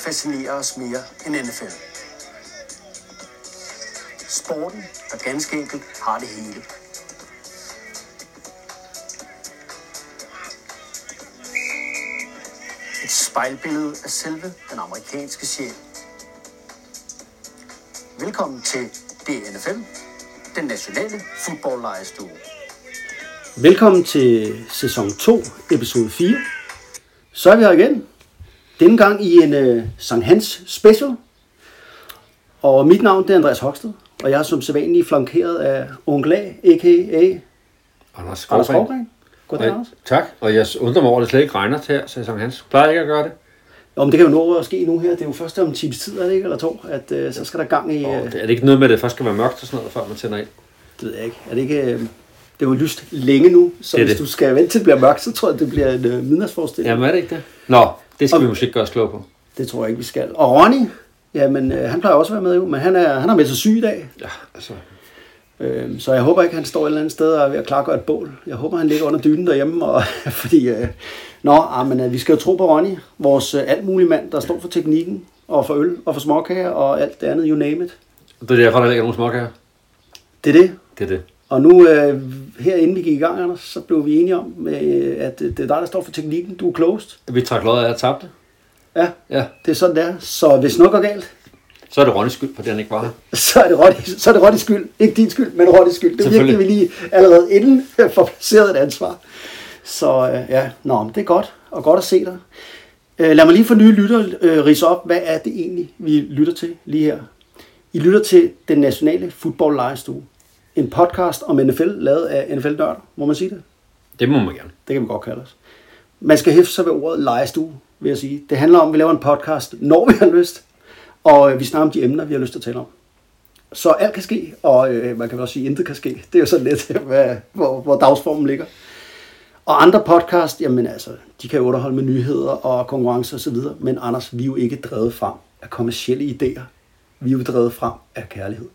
fascinerer os mere end NFL. Sporten, der ganske enkelt har det hele. Et spejlbillede af selve den amerikanske sjæl. Velkommen til DNFL, den nationale fodboldlejestue. Velkommen til sæson 2, episode 4. Så er vi her igen. Denne gang i en uh, Sankt Hans special. Og mit navn det er Andreas Hoksted, og jeg er som sædvanlig flankeret af onkel A, a.k.a. Anders Skovgren. Goddag, Anders. tak, og jeg undrer mig over, at det slet ikke regner til her, så Sankt Hans. Plejer ikke at gøre det? Men det kan jo nå at ske nu her. Det er jo først om en times tid, er det ikke? Eller to, at uh, så skal der gang i... Og det er det ikke noget med, at det først skal være mørkt og sådan noget, før man tænder ind? det ved jeg ikke. Er det ikke... Uh, det er jo lyst længe nu, så Det hvis det. du skal vente til det bliver mørkt, så tror jeg, det bliver en uh, midnadsforestilling. Jamen er det ikke det? Nå, det skal Og- vi måske ikke gøre os klog på. Det tror jeg ikke, vi skal. Og Ronny, jamen, øh, han plejer også at være med jo, men han, er, han har meldt sig syg i dag. Ja, altså. Øh, så jeg håber ikke, han står et eller andet sted og er ved at klargøre et bål. Jeg håber, han ligger under dynen derhjemme. Og, fordi, øh, nå, ah, men, øh, vi skal jo tro på Ronny, vores øh, alt mulige mand, der står for teknikken, og for øl, og for småkager, og alt det andet, you name it. Det er derfor, der ligger nogle småkager. Det er det. Det er det. Og nu, øh, her inden vi gik i gang, Anders, så blev vi enige om, øh, at øh, det er dig, der står for teknikken. Du er closed. Vi trak lod af at tabte. Ja, Ja, det er sådan, det er. Så hvis noget går galt, så er det Ronnys skyld, fordi han ikke var her. så er det Ronny, så er det Ronnys skyld. Ikke din skyld, men Ronnys skyld. Det er virkelig, vi lige allerede inden får placeret et ansvar. Så øh, ja, nå, men det er godt, og godt at se dig. Øh, lad mig lige for nye lytter øh, rise op, hvad er det egentlig, vi lytter til lige her. I lytter til den nationale fodbold lejestue. En podcast om NFL, lavet af NFL-nørder, må man sige det? Det må man gerne. Det kan man godt kalde os. Man skal hæfte sig ved ordet lejestue, vil jeg sige. Det handler om, at vi laver en podcast, når vi har lyst, og øh, vi snakker om de emner, vi har lyst til at tale om. Så alt kan ske, og øh, man kan vel også sige, at intet kan ske. Det er jo sådan lidt, hvad, hvor, hvor dagsformen ligger. Og andre podcast, jamen altså, de kan jo underholde med nyheder og konkurrence osv., men Anders, vi er jo ikke drevet frem af kommersielle idéer. Vi er jo drevet frem af kærlighed.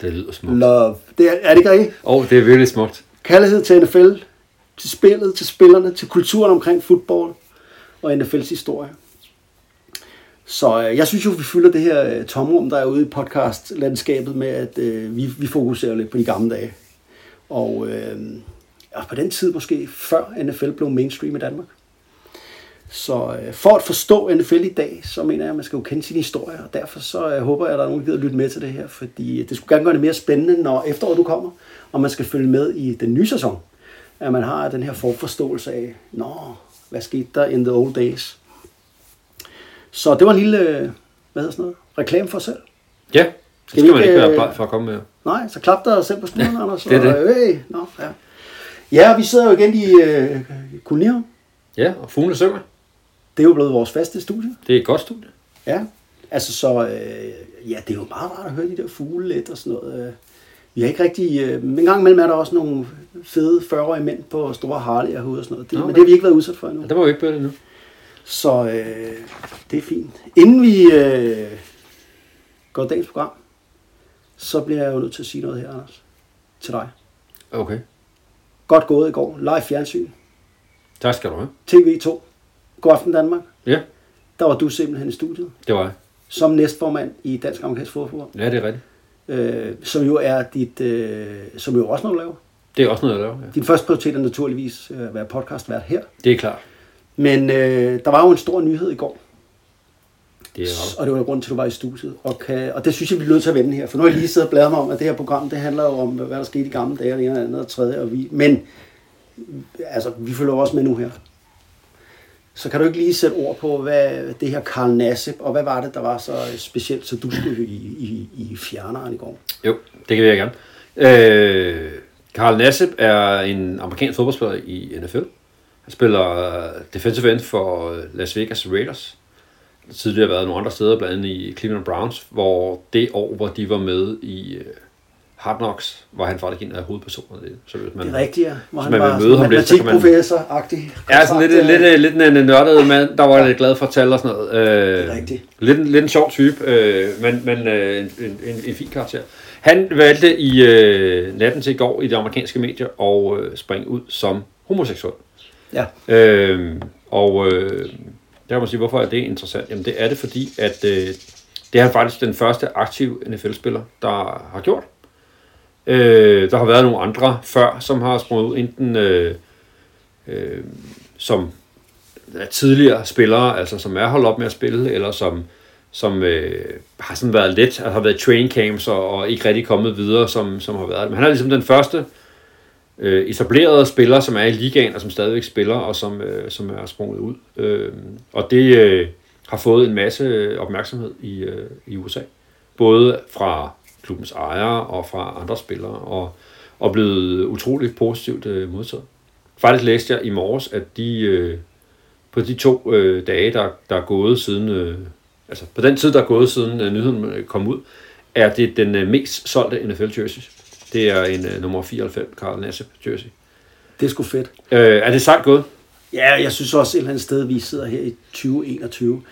Det lyder smukt. Love. Det er, er det ikke rigtigt? Og det er virkelig smukt. Kærlighed til NFL, til spillet, til spillerne, til kulturen omkring fodbold og NFL's historie. Så øh, jeg synes jo, vi fylder det her øh, tomrum, der er ude i podcastlandskabet med, at øh, vi, vi fokuserer lidt på de gamle dage. Og øh, ja, på den tid måske, før NFL blev mainstream i Danmark. Så øh, for at forstå NFL i dag, så mener jeg, at man skal jo kende sin historie, og derfor så øh, håber jeg, at der er nogen, der gider lytte med til det her, fordi det skulle gerne gøre det mere spændende, når efteråret du kommer, og man skal følge med i den nye sæson. At man har den her forforståelse af, nå, hvad skete der in the old days? Så det var en lille, øh, hvad hedder sådan noget, reklame for os selv. Ja, det Skal skal, vi man ikke, være øh, bleg for at komme med. Nej, så klap dig selv på skulderen, Anders. det er det. Og, øh, nå, ja. ja, vi sidder jo igen i øh, Kolonihaven. Ja, og fuglene synger. Det er jo blevet vores faste studie. Det er et godt studie. Ja, altså så, øh, ja, det er jo meget rart at høre de der fugle lidt og sådan noget. øh. Vi har ikke rigtig, øh, men en gang imellem er der også nogle fede 40-årige mænd på store Harley'er herude og sådan noget. Det, Nå, Men det har vi ikke været udsat for endnu. Ja, det var jo ikke bedre endnu. Så øh, det er fint. Inden vi øh, går dagens program, så bliver jeg jo nødt til at sige noget her, Anders. Til dig. Okay. Godt gået i går. Live fjernsyn. Tak skal du have. TV2. God aften Danmark. Ja, Der var du simpelthen i studiet. det var jeg. Som næstformand i Dansk Amerikansk Fodbold. Ja, det er rigtigt. Øh, som jo er dit, øh, som jo også noget, du laver. Det er også noget, jeg laver. Ja. Din første prioritet er naturligvis øh, at være podcastvært her. Det er klart. Men øh, der var jo en stor nyhed i går, Det er og det var grunden til, at du var i studiet. Og, kan, og det synes jeg, vi er nødt til at vende her. For nu har jeg lige siddet og bladret mig om, at det her program, det handler jo om, hvad der skete i gamle dage, og det ene og det andet og tredje. Og vi, men altså, vi følger jo også med nu her. Så kan du ikke lige sætte ord på, hvad det her Karl Nassib, og hvad var det, der var så specielt, så du skulle i, i, i fjerneren i går? Jo, det kan jeg gerne. Øh, Karl Nassib er en amerikansk fodboldspiller i NFL. Han spiller øh, defensive end for øh, Las Vegas Raiders. Tidligere har været nogle andre steder, blandt andet i Cleveland Browns, hvor det år, hvor de var med i øh, Hard Knocks, var han faktisk en af hovedpersonerne. Så hvis man, Det er rigtigt, ja. Hvor han man var møde ham lidt, så kan man- matematikprofessor-agtig. Ja, sådan lidt, lidt, lidt, lidt en nørdet mand, der var lidt glad for tal og sådan noget. Øh, Det er rigtigt. Lidt, lidt en sjov type, øh, men, men øh, en, en, en, fin karakter. Han valgte i øh, natten til i går i de amerikanske medier at øh, springe ud som homoseksuel. Ja. Øh, og øh, kan man sige, hvorfor er det interessant? Jamen det er det, fordi at øh, det er faktisk den første aktive NFL-spiller, der har gjort. Øh, der har været nogle andre før, som har sprunget ud, enten øh, øh, som er tidligere spillere, altså som er holdt op med at spille, eller som, som øh, har sådan været lidt, altså har været train camps og, og ikke rigtig kommet videre, som, som har været. Men han er ligesom den første øh, etablerede spiller, som er i ligaen, og som stadigvæk spiller, og som, øh, som er sprunget ud. Øh, og det øh, har fået en masse opmærksomhed i, øh, i USA. Både fra klubbens ejere og fra andre spillere, og, og blevet utroligt positivt øh, modtaget. Faktisk læste jeg i morges, at de øh, på de to øh, dage, der, der er gået siden, øh, altså på den tid, der er gået siden øh, nyheden kom ud, er det den øh, mest solgte NFL jersey. Det er en øh, nummer 94 Carl Nassib jersey. Det er sgu fedt. Øh, er det sejt gået? Ja, jeg synes også et eller andet sted, vi sidder her i 2021.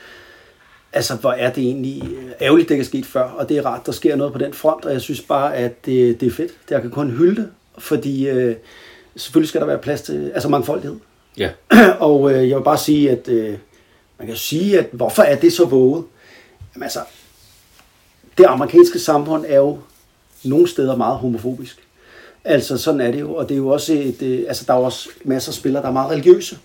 Altså, hvor er det egentlig øh, ærgerligt, det kan ske før, og det er rart, der sker noget på den front, og jeg synes bare, at det, det er fedt. Det jeg kan kun hylde det, fordi øh, selvfølgelig skal der være plads til altså mangfoldighed. Ja. og øh, jeg vil bare sige, at øh, man kan sige, at hvorfor er det så våget? Jamen altså, det amerikanske samfund er jo nogle steder meget homofobisk. Altså sådan er det jo, og det er jo også et, øh, altså der er jo også masser af spillere, der er meget religiøse.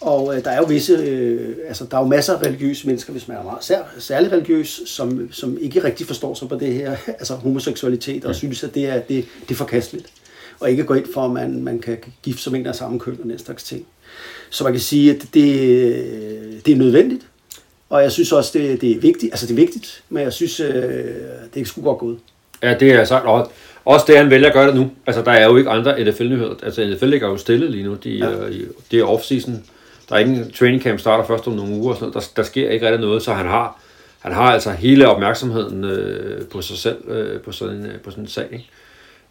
Og øh, der er jo visse, øh, altså der er jo masser af religiøse mennesker, hvis man er meget sær, særlig religiøs, som, som ikke rigtig forstår sig på det her, altså homoseksualitet, og synes, at det er, det, det er forkasteligt. Og ikke gå ind for, at man, man kan gifte sig med en af samme køn og den slags ting. Så man kan sige, at det, det er nødvendigt. Og jeg synes også, det, det er vigtigt. Altså det er vigtigt, men jeg synes, øh, det er sgu godt gået. Ja, det er sagt. Og også det, han vælger at gøre det nu. Altså, der er jo ikke andre NFL-nyheder. Altså, NFL ligger jo stille lige nu. De, ja. øh, det er off-season. Der er ingen training camp starter først om nogle uger. Og sådan noget. Der, der sker ikke rigtig noget, så han har, han har altså hele opmærksomheden øh, på sig selv øh, på, sådan, øh, på sådan en sag. Ikke?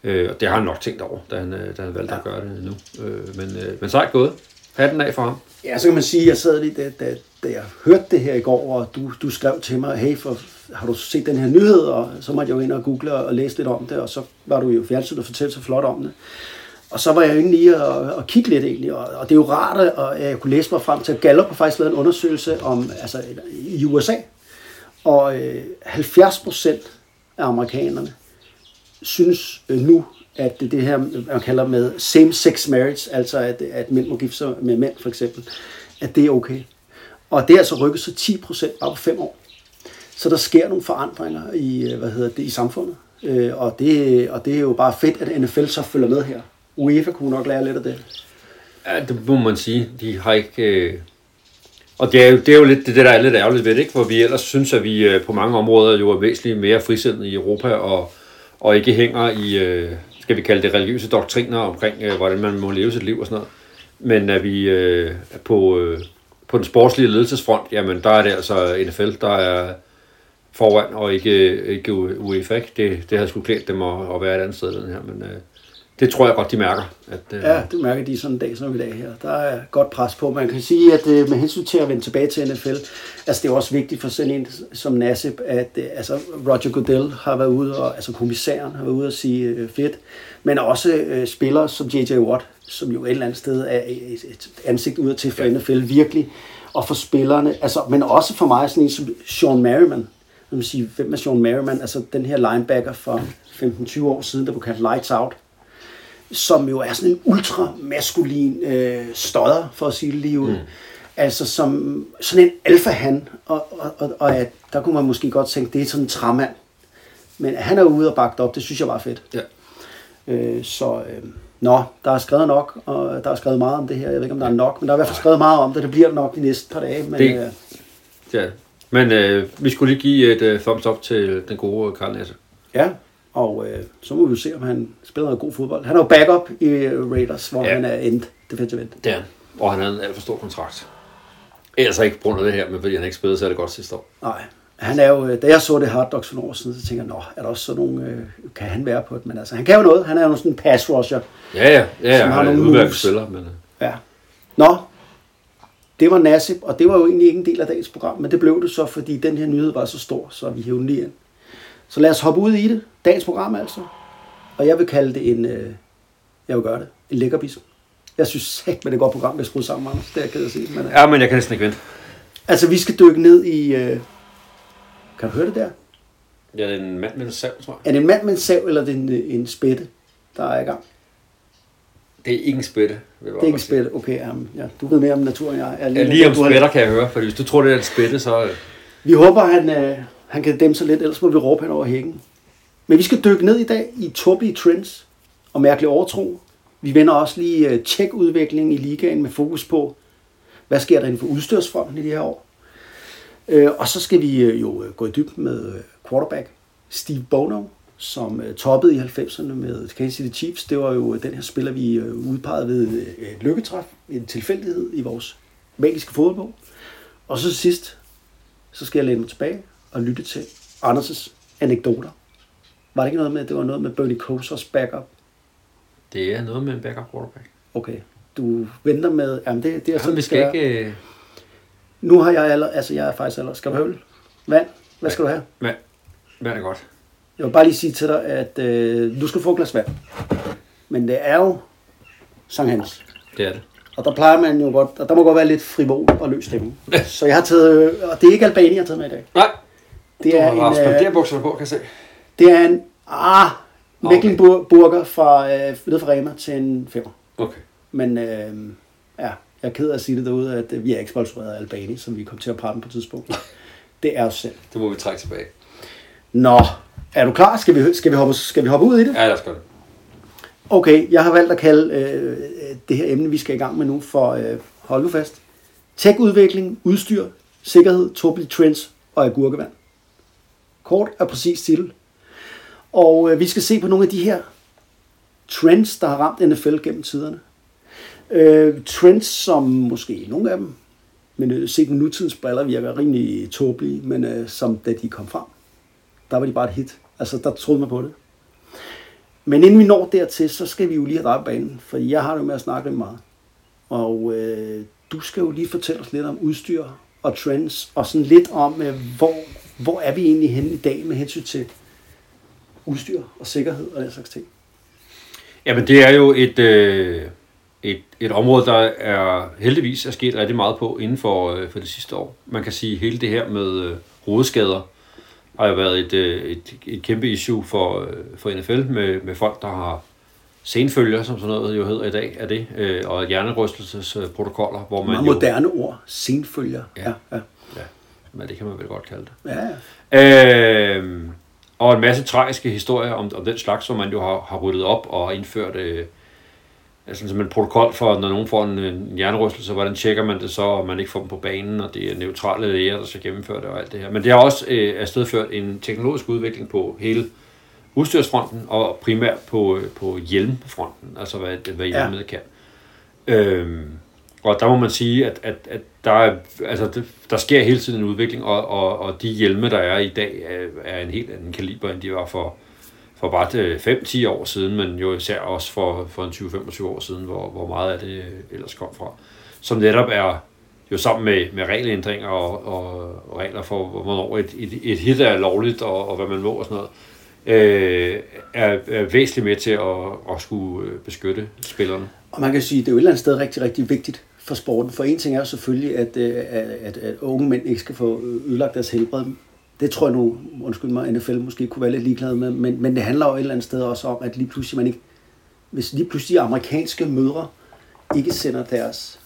Øh, og det har han nok tænkt over, da han, øh, da han valgte ja. at gøre det nu. Øh, men, øh, men sejt gået. Hatten af for ham. Ja, så kan man sige, at jeg sad lige, da, da, da jeg hørte det her i går, og du, du skrev til mig, hey, for, har du set den her nyhed? Og så måtte jeg jo ind og google og læse lidt om det, og så var du jo fjernsyn og fortalte så flot om det. Og så var jeg inde lige og, og kigge lidt egentlig, og, og det er jo rart, at jeg kunne læse mig frem til, at Gallup har faktisk lavet en undersøgelse om, altså i USA, og øh, 70 procent af amerikanerne synes øh, nu, at det, det her, man kalder med same-sex marriage, altså at, at mænd må gifte sig med mænd for eksempel, at det er okay. Og det er altså rykket så 10 procent bare på fem år. Så der sker nogle forandringer i, øh, hvad hedder det, i samfundet. Øh, og, det, og det er jo bare fedt, at NFL så følger med her. UEFA kunne nok lære lidt af det. Ja, det må man sige. De har ikke... Øh... Og det er, jo, det er jo lidt det, der er lidt ærgerligt ved det, ikke? hvor vi ellers synes, at vi øh, på mange områder jo er væsentligt mere frisindede i Europa, og, og ikke hænger i, øh, skal vi kalde det, religiøse doktriner omkring, øh, hvordan man må leve sit liv og sådan noget. Men at vi øh, på, øh, på den sportslige ledelsesfront, jamen der er det altså NFL, der er foran, og ikke, øh, ikke UEFA. Det, det havde sgu klædt dem at, at være et andet sted, den her, men øh, det tror jeg godt, de mærker. At, øh, ja, det mærker de sådan en dag som i dag her. Der er godt pres på. Man kan sige, at øh, med hensyn til at vende tilbage til NFL, altså det er også vigtigt for sådan en som Nassib, at øh, altså Roger Goodell har været ude, og altså kommissæren har været ude og sige øh, fedt, men også øh, spillere som J.J. Watt, som jo et eller andet sted er et, et ansigt ud til for ja. NFL virkelig, og for spillerne, altså, men også for mig sådan en som Sean Merriman, man sige, hvem er Sean Merriman, altså den her linebacker for 15-20 år siden, der blev kaldt Lights Out, som jo er sådan en ultramaskulin øh, stodder, for at sige det lige ud. Mm. Altså som sådan en alfa-han, og, og, og, og at, der kunne man måske godt tænke, det er sådan en træmand. Men han er ude og bagt op, det synes jeg var fedt. Ja. Øh, så øh, nå, der er skrevet nok, og der er skrevet meget om det her. Jeg ved ikke, om der er nok, men der er i hvert fald skrevet meget om det. Det bliver nok de næste par dage. Men, det, øh, ja. men øh, vi skulle lige give et uh, thumbs up til den gode Karl Nasse. Ja, og øh, så må vi se, om han spiller noget god fodbold. Han er jo backup i Raiders, hvor ja. han er end, defensive end. Det er Og han havde en alt for stor kontrakt. Ellers ikke på grund af det her, men fordi han ikke spillede så er det godt sidste år. Nej. Han er jo, da jeg så det Hard Dogs for nogle år siden, så tænker jeg, nå, er der også sådan nogle, øh, kan han være på det? Men altså, han kan jo noget. Han er jo sådan en pass rusher. Ja, ja, ja, som har han nogle moves. spiller. Men... Øh. Ja. Nå, det var Nassib, og det var jo egentlig ikke en del af dagens program, men det blev det så, fordi den her nyhed var så stor, så vi hævde den lige ind. Så lad os hoppe ud i det. Dagens program altså. Og jeg vil kalde det en, øh, jeg vil gøre det, en lækkerbis. Jeg synes ikke, med det godt program, vi har skruet sammen, Anders. Det er jeg ked at sige. Men, øh. Ja, men jeg kan næsten ikke vente. Altså, vi skal dykke ned i... Øh... Kan du høre det der? Ja, det er en mand med en sav, tror jeg. Er det en mand med en sav, eller er det en, en spætte, der er i gang? Det er ikke en spætte. Det er ikke en spætte. Okay, um, ja, du ved mere om naturen, jeg. jeg Ja, lige om du har- spætter kan jeg høre, for hvis du tror, det er en spætte, så... øh, Vi håber, han, øh, han kan dæmme sig lidt, ellers må vi råbe hen over hækken. Men vi skal dykke ned i dag i tåbelige trends og mærkelig overtro. Vi vender også lige øh, tjek udviklingen i ligaen med fokus på, hvad sker der inden for udstyrsfronten i de her år. Øh, og så skal vi øh, jo gå i dybden med quarterback Steve Bono, som toppede i 90'erne med Kansas City Chiefs. Det var jo den her spiller, vi udpegede ved et lykketræf, en tilfældighed i vores magiske fodbold. Og så sidst, så skal jeg læne mig tilbage og lytte til Anders' anekdoter. Var det ikke noget med, at det var noget med Bernie Kosers backup? Det er noget med en backup quarterback. Okay, du venter med... Jamen, det, det er sådan, Jamen, vi skal være. ikke... øh, Nu har jeg aller... Altså, jeg er faktisk aller... Skal du øl? Vand? Hvad skal du have? Vand. Vand er godt. Jeg vil bare lige sige til dig, at øh, du skal få et glas vand. Men det er jo Sankt Hans. Det er det. Og der plejer man jo godt... Og der må godt være lidt frivol og løs stemning. Så jeg har taget... Og det er ikke Albani, jeg har taget med i dag. Nej, Det du er har en... Øh, spanderbukserne på, kan jeg se. det er en... Ah. Mecklenburger fra, øh, ned fra Rema til en femmer. Okay. Men øh, ja, jeg er ked af at sige det derude, at øh, vi er ikke sponsoreret af Albani, som vi kom til at prate på et tidspunkt. Det er os selv. Det må vi trække tilbage. Nå, er du klar? Skal vi, skal vi, hoppe, skal vi hoppe ud i det? Ja, lad os gøre det. Okay, jeg har valgt at kalde øh, det her emne, vi skal i gang med nu, for øh, hold nu fast. Tech-udvikling, udstyr, sikkerhed, tåbelige trends og agurkevand. Kort og præcis til. Og øh, vi skal se på nogle af de her trends, der har ramt NFL gennem tiderne. Øh, trends, som måske nogle af dem, men øh, set med nutidens briller, virker rimelig tåbelige, men øh, som da de kom frem, der var de bare et hit. Altså, der troede man på det. Men inden vi når dertil, så skal vi jo lige have drejet banen, for jeg har det jo med at snakke lidt meget. Og øh, du skal jo lige fortælle os lidt om udstyr og trends, og sådan lidt om, øh, hvor, hvor er vi egentlig henne i dag med hensyn til udstyr og sikkerhed og den slags ting. Jamen, det er jo et, øh, et, et område, der er heldigvis er sket rigtig meget på inden for, øh, for det sidste år. Man kan sige, at hele det her med øh, hovedskader har jo været et, øh, et, et kæmpe issue for, øh, for NFL med, med folk, der har senfølger, som sådan noget jo hedder i dag, er det, øh, og hjernerystelsesprotokoller, hvor man Meget jo... moderne ord. Senfølger. Ja. Ja, men det kan man vel godt kalde det. ja, ja. Øh, og en masse tragiske historier om, om den slags, som man jo har, har ryddet op og indført øh, altså som en protokol for, når nogen får en, en hjernerystelse, hvordan tjekker man det så, og man ikke får dem på banen, og det er neutrale læger, der skal gennemføre det og alt det her. Men det har også øh, afstedført en teknologisk udvikling på hele udstyrsfronten, og primært på, øh, på hjelmfronten, altså hvad, hvad Ja. hjelmet kan. Øhm, og der må man sige, at, at, at der, er, altså, det, der sker hele tiden en udvikling, og, og, og de hjelme, der er i dag, er, er en helt anden kaliber, end de var for, for bare øh, 5-10 år siden, men jo især også for, for en 20-25 år siden, hvor, hvor meget af det øh, ellers kom fra. Som netop er jo sammen med, med regelændringer og, og, og regler for, hvornår et, et, et hit er lovligt, og, og hvad man må og sådan noget, øh, er, er væsentligt med til at, at skulle øh, beskytte spillerne. Og man kan sige, at det er jo et eller andet sted rigtig, rigtig vigtigt for sporten. For en ting er selvfølgelig, at, øh, at, at, at unge mænd ikke skal få ødelagt deres helbred. Det tror jeg nu, undskyld mig, NFL måske kunne være lidt ligeglad med. Men, men det handler jo et eller andet sted også om, at lige pludselig man ikke... Hvis lige pludselig amerikanske mødre ikke sender deres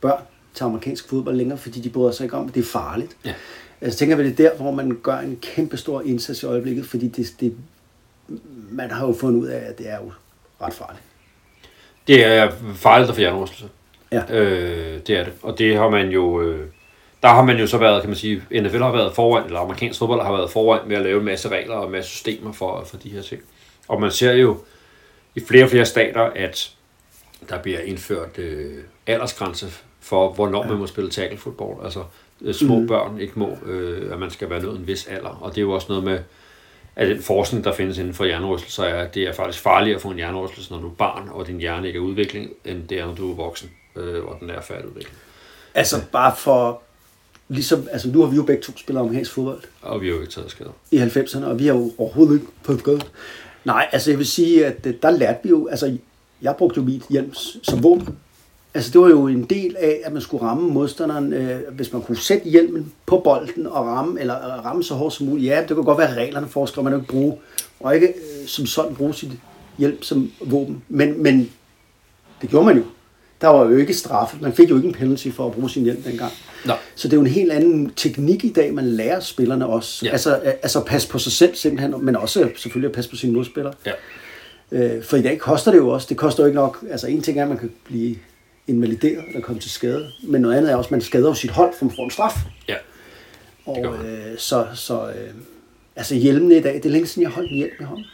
børn til amerikansk fodbold længere, fordi de bryder sig ikke om, at det er farligt. Ja. Altså, tænker vi, det er der, hvor man gør en kæmpe stor indsats i øjeblikket, fordi det, det, man har jo fundet ud af, at det er jo ret farligt. Det er farligt at få hjernerystelse. Ja. Øh, det er det. Og det har man jo... Øh, der har man jo så været, kan man sige, NFL har været foran, eller amerikansk fodbold har været foran med at lave en masse regler og en masse systemer for, for de her ting. Og man ser jo i flere og flere stater, at der bliver indført øh, aldersgrænse for, hvornår man må spille tackle football. Altså øh, små mm. børn ikke må, øh, at man skal være nået en vis alder. Og det er jo også noget med, at den forskning, der findes inden for hjernerystelser, er, at det er faktisk farligere at få en hjernerystelse, når du er barn, og din hjerne ikke er i udvikling, end det er, når du er voksen, øh, og den er færdigudviklet. Altså bare for, ligesom, altså nu har vi jo begge to spillet amerikansk fodbold Og vi har jo ikke taget skader. i 90'erne, og vi har jo overhovedet ikke fået godt. Nej, altså jeg vil sige, at øh, der lærte vi jo, altså jeg brugte jo mit hjelm som våben. Altså det var jo en del af, at man skulle ramme modstanderen, øh, hvis man kunne sætte hjelmen på bolden og ramme, eller øh, ramme så hårdt som muligt. Ja, det kan godt være, reglerne foreskriver, man ikke bruge, og ikke øh, som sådan bruge sit hjelm som våben. Men, men det gjorde man jo. Der var jo ikke straffe. Man fik jo ikke en penalty for at bruge sin hjelm dengang. Nå. Så det er jo en helt anden teknik i dag, man lærer spillerne også. Ja. Altså, altså passe på sig selv simpelthen, men også selvfølgelig at passe på sine modspillere. Ja. Øh, for i dag koster det jo også. Det koster jo ikke nok. Altså en ting er, at man kan blive invalideret eller komme til skade. Men noget andet er også, at man skader jo sit hold, for man får en straf. Ja. Og øh, så, så øh, altså hjelmene i dag, det er længe siden, jeg holdt en hjelm i hånden.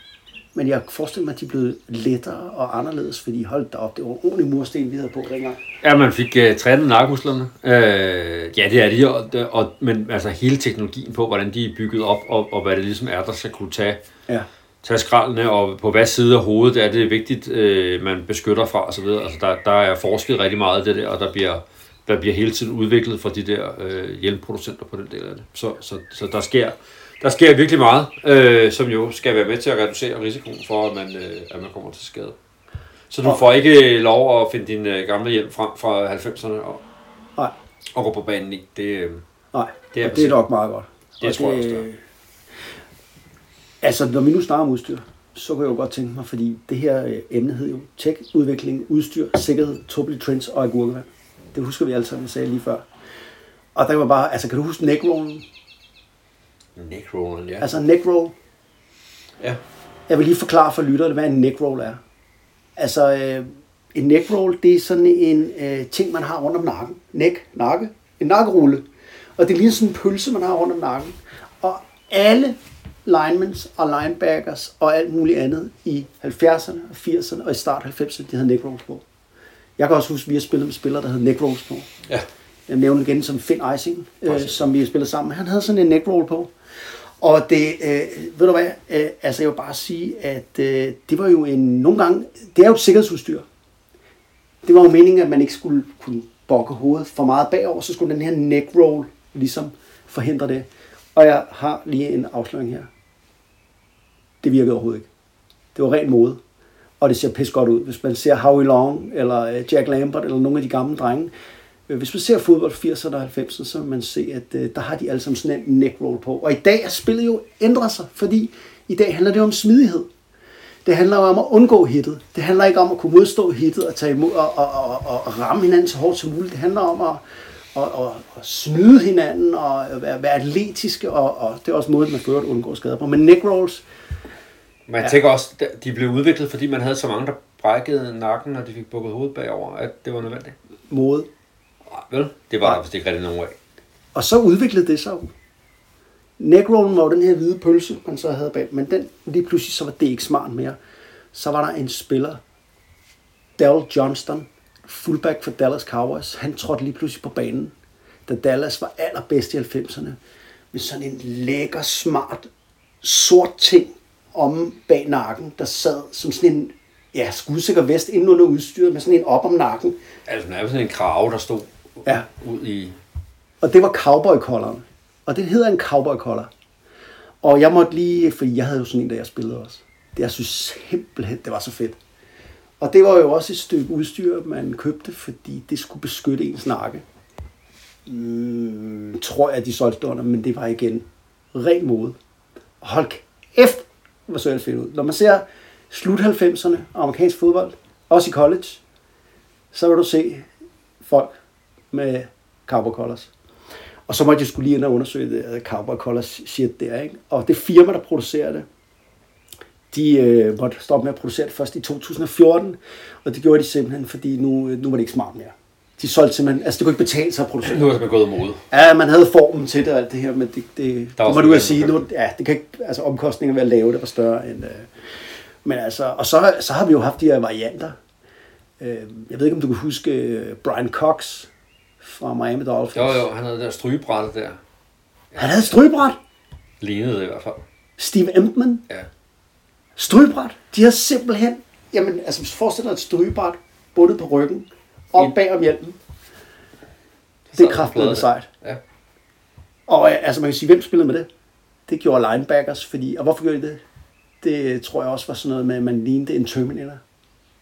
Men jeg forestiller mig, at de er blevet lettere og anderledes, fordi hold da op, det var en ordentlig mursten, vi havde på dengang. Ja, man fik uh, trænet narkomusklerne. Uh, ja, det er de, og, og, men altså hele teknologien på, hvordan de er bygget op, og, og hvad det ligesom er, der skal kunne tage, Ja. tage skraldene, og på hvad side af hovedet er det vigtigt, uh, man beskytter fra osv. Altså, der, der er forsket rigtig meget af det der, og der bliver, der bliver hele tiden udviklet fra de der uh, hjelmproducenter på den del af det. Så, så, så der sker der sker virkelig meget, øh, som jo skal være med til at reducere risikoen for, at man, øh, at man kommer til skade. Så du får ikke lov at finde din øh, gamle hjelm frem fra 90'erne og, Nej, og gå på banen i. Det, øh, nej. Det Det er det er nok meget godt. Det Og tror jeg også, det. Altså, når vi nu snakker om udstyr, så kan jeg jo godt tænke mig, fordi det her øh, emne hed jo tech, udvikling, udstyr, sikkerhed, tåbelige trends og agurkevand. Det husker vi alle sammen, sagde lige før. Og der var bare, altså kan du huske neckrollen? Neckrolleren, ja. Altså neckroll. ja. Jeg vil lige forklare for lytterne, hvad en neckroll er. Altså, øh, en neckroll, det er sådan en øh, ting, man har rundt om nakken. Neck, nakke. En nakkerulle. Og det er lige sådan en pølse, man har rundt om nakken. Og alle linemans og linebackers og alt muligt andet i 70'erne og 80'erne og i start 90'erne, de havde neckrolls på. Jeg kan også huske, at vi har spillet med spillere, der havde neckrolls på. Ja. Jeg nævner igen som Finn Eising, øh, som vi har spillet sammen. Han havde sådan en neckroll på. Og det, øh, ved du hvad, øh, altså jeg vil bare sige, at øh, det var jo en, nogle gange, det er jo et sikkerhedsudstyr. Det var jo meningen, at man ikke skulle kunne bokke hovedet for meget bagover, så skulle den her neck roll ligesom forhindre det. Og jeg har lige en afsløring her. Det virkede overhovedet ikke. Det var ren mode. Og det ser pis godt ud. Hvis man ser Howie Long, eller øh, Jack Lambert, eller nogle af de gamle drenge. Øh, Hvis man ser fodbold 80'erne og 90'erne, så vil man se, at øh, der har de alle sammen sådan en neckroll på. Og i dag er spillet jo ændret sig, fordi i dag handler det om smidighed. Det handler om at undgå hittet. Det handler ikke om at kunne modstå hittet og, tage imod, og, og, og, og ramme hinanden så hårdt som muligt. Det handler om at, at, at, at snyde hinanden og være, være atletiske, og, og det er også måden, man fører at undgå skader på. Men neckrolls, Man ja. tænker også, de blev udviklet, fordi man havde så mange, der brækkede nakken, når de fik bukket hovedet bagover, at det var nødvendigt. mode. Vel? Det var der vist ikke rigtig nogen af. Og så udviklede det sig jo. Neckrollen var jo den her hvide pølse, man så havde bag, men den, lige pludselig så var det ikke smart mere. Så var der en spiller, Dal Johnston, fullback for Dallas Cowboys. Han trådte lige pludselig på banen, da Dallas var allerbedst i 90'erne. Med sådan en lækker, smart, sort ting om bag nakken, der sad som sådan en ja, skudsikker vest inden under udstyret med sådan en op om nakken. Altså, der er sådan en krave, der stod Ja. ud i... Og det var cowboy -colleren. Og det hedder en cowboy collar. Og jeg måtte lige, fordi jeg havde jo sådan en, da jeg spillede også. Det, jeg synes simpelthen, det var så fedt. Og det var jo også et stykke udstyr, man købte, fordi det skulle beskytte ens nakke. Mm, tror jeg, de solgte under, men det var igen ren mode. Og hold kæft, hvor så det fedt ud. Når man ser slut 90'erne amerikansk fodbold, også i college, så vil du se folk med cowboy collars. Og så måtte jeg skulle lige ind og undersøge det cowboy collars shit der, ikke? Og det firma, der producerer det, de øh, måtte stoppe med at producere det først i 2014, og det gjorde de simpelthen, fordi nu, øh, nu var det ikke smart mere. De solgte simpelthen, altså det kunne ikke betale sig at producere. Nu er det gået imod. Ja, man havde formen til det og alt det her, men det, det, det var må du jo sige, nu, ja, det kan ikke, altså omkostninger ved at lave det var større end, øh, men altså, og så, så har vi jo haft de her varianter. Øh, jeg ved ikke, om du kan huske øh, Brian Cox fra Miami Dolphins. Jo, jo, han havde det der strygebrættet der. Han havde strygebræt. Lignede det i hvert fald. Steve Empman. Ja. Strygebræt. De har simpelthen, jamen, altså forestiller dig et strygebræt bundet på ryggen, op I- bag om hjelmen. Det er bladet. sejt. Ja. Og øh, altså man kan sige, hvem spillede med det? Det gjorde linebackers, fordi, og hvorfor gjorde de det? Det tror jeg også var sådan noget med, at man lignede en Terminator.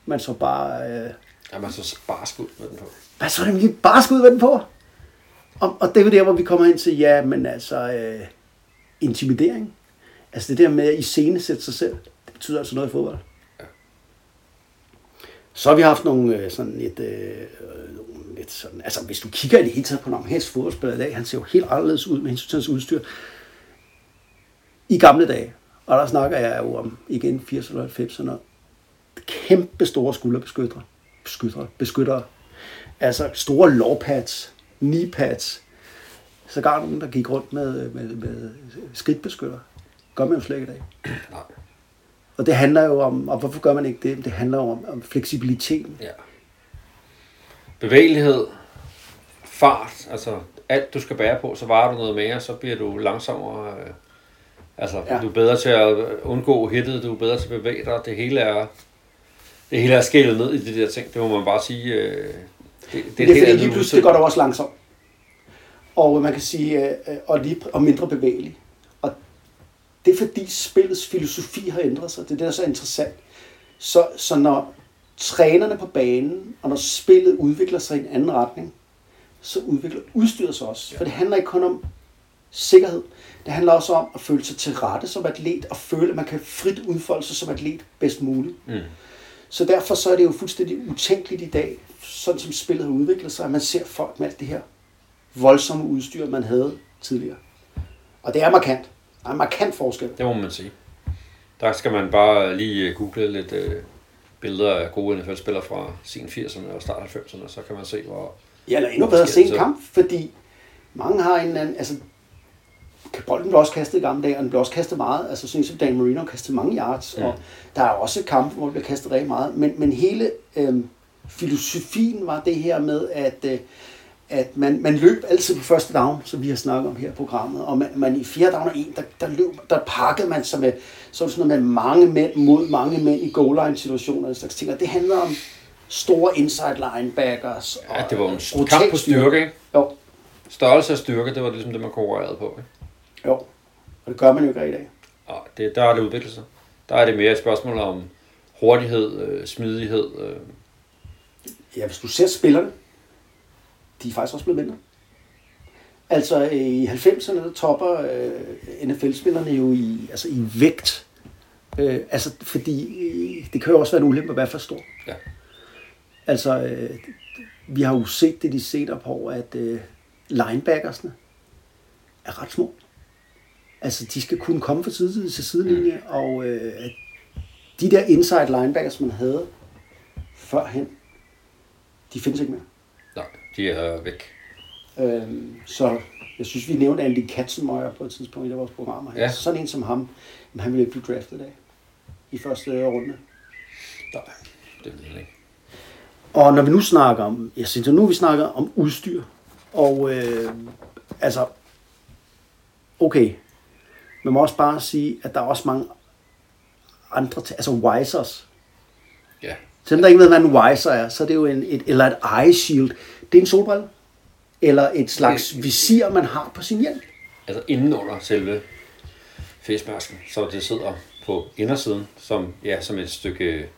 Man så bare, øh, Jamen, så bare skud med den på. Hvad så er det, vi bare skal ud den på? Og, og det er jo der, hvor vi kommer ind til, ja, men altså, øh, intimidering. Altså det der med at iscenesætte sig selv, det betyder altså noget i fodbold. Så har vi haft nogle øh, sådan lidt, øh, lidt sådan, altså hvis du kigger i det hele taget på en amerikansk fodboldspiller i dag, han ser jo helt anderledes ud med hensyn til hans udstyr. I gamle dage, og der snakker jeg jo om igen 80'erne og 90'erne, kæmpe store skulderbeskyttere, beskyttere, beskyttere. Altså store lårpads, kneepads, sågar nogen, der gik rundt med, med, med skridtbeskytter. Gør man jo slet ikke i dag. Nej. Og det handler jo om, og hvorfor gør man ikke det? Det handler jo om, om fleksibiliteten. Ja. Bevægelighed, fart, altså alt du skal bære på, så varer du noget mere, så bliver du langsommere. øh, Altså, ja. du er bedre til at undgå hittet, du er bedre til at bevæge dig. Det hele er, det hele er skælet ned i de der ting. Det må man bare sige. øh, Det, det, Det, er fordi lige pludselig, det går der også langsomt. Og man kan sige, øh, og, lige, og mindre bevægelig. Og det er fordi spillets filosofi har ændret sig. Det er det, der er så interessant. Så, så når trænerne på banen, og når spillet udvikler sig i en anden retning, så udvikler udstyret sig også. For det handler ikke kun om sikkerhed. Det handler også om at føle sig til rette som atlet, og føle, at man kan frit udfolde sig som atlet bedst muligt. Mm. Så derfor så er det jo fuldstændig utænkeligt i dag, sådan som spillet har udviklet sig, at man ser folk med alt det her voldsomme udstyr, man havde tidligere. Og det er markant. Der er en markant forskel. Det må man sige. Der skal man bare lige øh, google lidt øh, billeder af gode NFL-spillere fra sen 80'erne og start 90'erne, så kan man se, hvor... Ja, eller endnu bedre se en kamp, fordi mange har en anden, altså bolden blev også kastet i gamle dage, og den blev også kastet meget. Altså sådan som Dan Marino kastede mange yards, Ja. og der er også kampe, hvor det bliver kastet rigtig meget. Men, men hele øhm, filosofien var det her med, at, øh, at man, man løb altid på første down, som vi har snakket om her i programmet, og man, man i fjerde down og en, der, der, løb, der pakkede man sig med sådan sådan noget med mange mænd mod mange mænd i goal line situationer og slags ting. Og det handler om store inside linebackers. Ja, og det var en kamp på styrke, ikke? Jo, Størrelse og styrke, det var ligesom det, man konkurrerede på, ikke? Jo. Og det gør man jo ikke i dag. Og det, der er det udviklet sig. Der er det mere et spørgsmål om hurtighed, øh, smidighed. Øh. Ja, hvis du ser spillerne, de er faktisk også blevet mindre. Altså i 90'erne, der topper øh, NFL-spillerne jo i, altså, i vægt. Øh, altså, fordi øh, det kan jo også være en ulempe at være for stor. Ja. Altså, øh, vi har jo set det de senere på at øh, linebackersne er ret små. Altså, de skal kunne komme fra side til sidelinje, og øh, de der inside linebackers, man havde førhen, de findes ikke mere. Nej, de er væk. Øhm, så jeg synes, vi nævnte Andy Katzenmøjer på et tidspunkt i vores programmer. Ja. Sådan en som ham, jamen, han ville ikke blive draftet af i første runde. Nej, det vil jeg ikke. Og når vi nu snakker om, jeg synes, nu vi snakker om udstyr, og øh, altså, okay, man må også bare sige, at der er også mange andre, altså Wisers. Ja, Selvom der ikke ved, hvad en Wiser er, så er det jo en, et, eller et eye shield. Det er en solbrille, eller et slags visir, man har på sin hjelm. altså inden under selve facemasken, så det sidder på indersiden, som, ja, som et stykke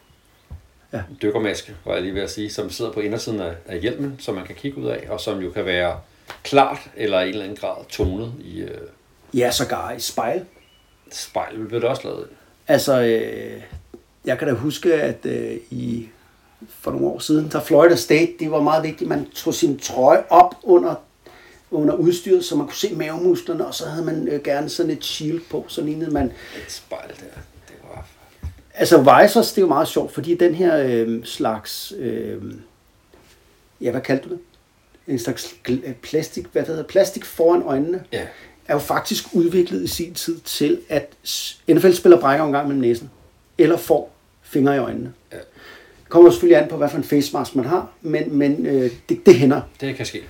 ja. dykkermaske, var jeg lige ved at sige, som sidder på indersiden af, af hjelmen, som man kan kigge ud af, og som jo kan være klart eller i en eller anden grad tonet i øh, Ja, sågar i spejl. spejl, blev det også lavet. Altså, øh, jeg kan da huske, at øh, i for nogle år siden, der Florida State, det var meget vigtigt, man tog sin trøje op under, under udstyret, så man kunne se mavemusklerne, og så havde man øh, gerne sådan et shield på, så lignede man... Et spejl der, det var... Altså, visors, det er jo meget sjovt, fordi den her øh, slags... Øh, ja, hvad kaldte du det? En slags plastik, hvad det hedder, plastik foran øjnene, Ja, er jo faktisk udviklet i sin tid til, at NFL-spillere brækker en gang mellem næsen, eller får fingre i øjnene. Ja. Det kommer selvfølgelig an på, hvad for en face mask man har, men, men øh, det, det hænder. det kan ske.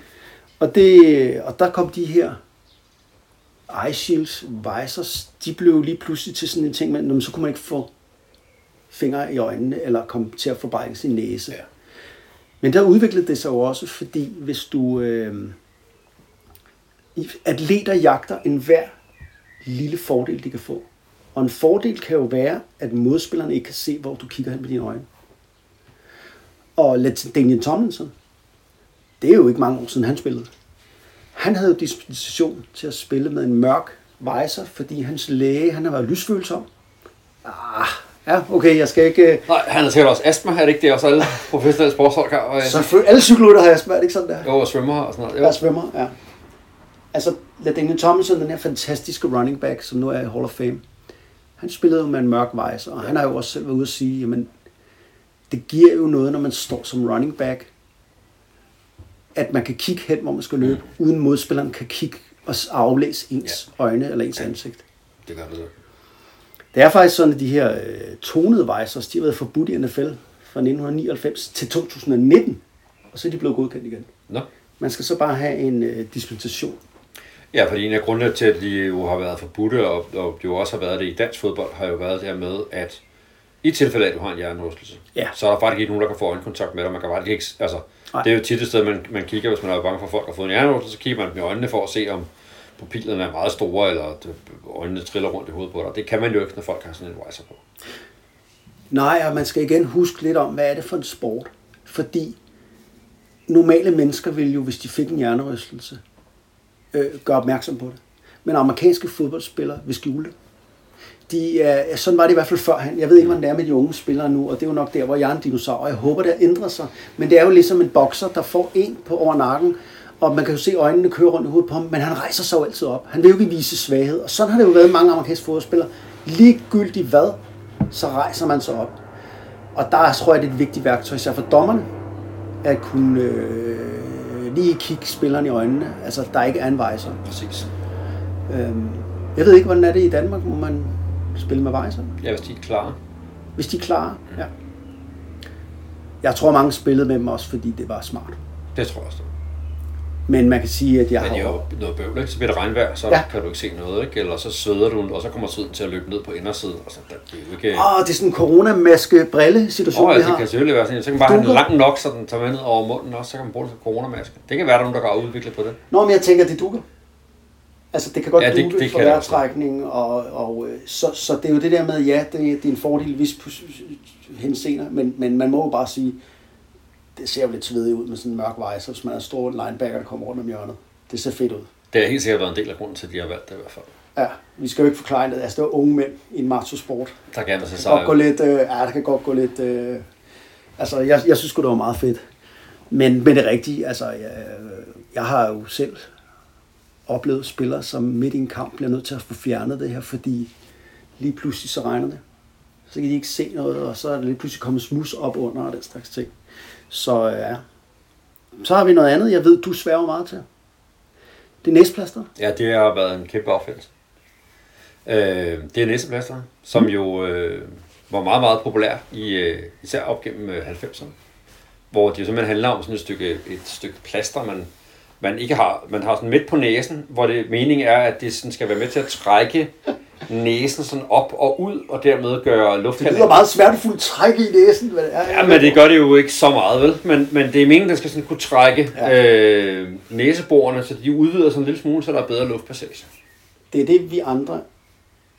Og, det, og der kom de her eye shields, visors, de blev lige pludselig til sådan en ting, men så kunne man ikke få fingre i øjnene, eller komme til at forbrække sin næse. Ja. Men der udviklede det sig jo også, fordi hvis du... Øh, atleter jagter enhver lille fordel, de kan få. Og en fordel kan jo være, at modspillerne ikke kan se, hvor du kigger hen med dine øjne. Og Daniel Tomlinson, det er jo ikke mange år siden, han spillede. Han havde jo dispensation til at spille med en mørk visor, fordi hans læge, han har været lysfølsom. Ah, ja, okay, jeg skal ikke... øh, Nej, han har sikkert også astma, er det ikke det? Også alle professionelle sportsfolk har. Og, Så for, alle cykelrytter har astma, er det ikke sådan der? jo, og svømmer og sådan noget. Jo. Jeg svømmer, ja. Altså, Daniel Tomlinson, den her fantastiske running back, som nu er i Hall of Fame, han spillede jo med en mørk visor, og han har jo også selv været ude at sige, jamen, det giver jo noget, når man står som running back, at man kan kigge hen, hvor man skal løbe, uden modspilleren kan kigge og aflæse ens ja. øjne eller ens ansigt. Det gør det. Det er faktisk sådan, at de her øh, tonede visors, de har været forbudt i NFL fra 1999 til 2019, og så er de blevet godkendt igen. Nå. Man skal så bare have en øh, dispensation. Ja, fordi en af grundene til, at de jo har været forbudte, og, og jo også har været det i dansk fodbold, har jo været det her med, at i tilfælde af, at du har en hjernerystelse, Ja. så er der faktisk ikke nogen, der kan få øjenkontakt med dig. Man kan faktisk ikke, altså, Nej. det er jo tit et sted, man, man kigger, hvis man er bange for, at folk har fået en hjernerystelse, så kigger man dem i øjnene for at se, om pupillerne er meget store, eller at øjnene triller rundt i hovedet på dig. Det kan man jo ikke, når folk har sådan en visor på. Nej, og man skal igen huske lidt om, hvad er det for en sport? Fordi normale mennesker vil jo, hvis de fik en hjernerystelse, øh, gøre opmærksom på det. Men amerikanske fodboldspillere vil skjule det. De er, sådan var det i hvert fald førhen. Jeg ved ikke, hvordan det er med de unge spillere nu, og det er jo nok der, hvor jeg er en dinosaur, og jeg håber, det ændrer sig. Men det er jo ligesom en bokser, der får en på over nakken, og man kan jo se øjnene køre rundt i hovedet på ham, men han rejser sig jo altid op. Han vil jo ikke vise svaghed, og sådan har det jo været mange amerikanske fodboldspillere. Ligegyldigt hvad, så rejser man sig op. Og der tror jeg, det er et vigtigt værktøj, især for dommerne, at kunne øh, lige kigge spilleren i øjnene. Altså, der ikke er en vejser. Præcis. Øhm, jeg ved ikke, hvordan er det i Danmark, må man spille med vejser? Ja, hvis de er klare. Hvis de er klare, ja. Jeg tror, mange spillede med dem også, fordi det var smart. Det tror jeg også. Men man kan sige, at jeg Men det er jo noget bøvl, ikke? Så bliver det regnvejr, så Ja. kan du ikke se noget, ikke? Eller så sveder du, og så kommer tiden til at løbe ned på indersiden. Og så, det er jo ikke... Åh, det er sådan en coronamaske-brille-situation, vi ja, det har. kan selvfølgelig være sådan. Så kan man bare have den lang nok, så den tager ned over munden også, så kan man bruge det som coronamaske. Det kan være, der er nogen, der kan udvikle på det. Nå, men jeg tænker, det dukker. Altså, det kan godt Ja, det- dukke det for det også. vejrtrækning, og, og øh, så, så det er jo det der med, ja, det, det er en fordel i vis henseender, men, men man må jo bare sige, det ser jo lidt svedigt ud med sådan en mørk vejser, hvis man er en stor linebacker, der kommer rundt om hjørnet. Det ser fedt ud. Det har helt sikkert været en del af grunden til, at de har valgt det i hvert fald. Ja, vi skal jo ikke forklare det. Altså, det er unge mænd i en macho-sport. Der kan Det kan godt gå sig. lidt, øh, ja, der kan godt gå lidt, øh, altså, jeg, jeg synes det var meget fedt. Men, men det er rigtigt, altså, jeg, jeg har jo selv oplevet spillere, som midt i en kamp bliver nødt til at få fjernet det her, fordi lige pludselig så regner det. Så kan de ikke se noget, og så er der lige pludselig kommet smus op under og den slags ting. Så ja. Så har vi noget andet, jeg ved, du sværger meget til. Det er næsplaster. Ja, det har været en kæmpe opfindelse. Øh, det er næseplaster, som jo øh, var meget, meget populær, i, øh, især op gennem øh, 90'erne. Hvor det jo simpelthen handler om sådan et stykke, et stykke plaster, man, man ikke har. Man har sådan midt på næsen, hvor det meningen er, at det sådan skal være med til at trække næsen sådan op og ud, og dermed gøre Det luftkanalen. lyder meget smertefuldt træk i næsen. Det er. Ja, men det gør det jo ikke så meget, vel? Men, men det er meningen, at den skal sådan kunne trække ja. øh, næseborene, så de udvider sådan en lille smule, så der er bedre luftpassage. Det er det, vi andre,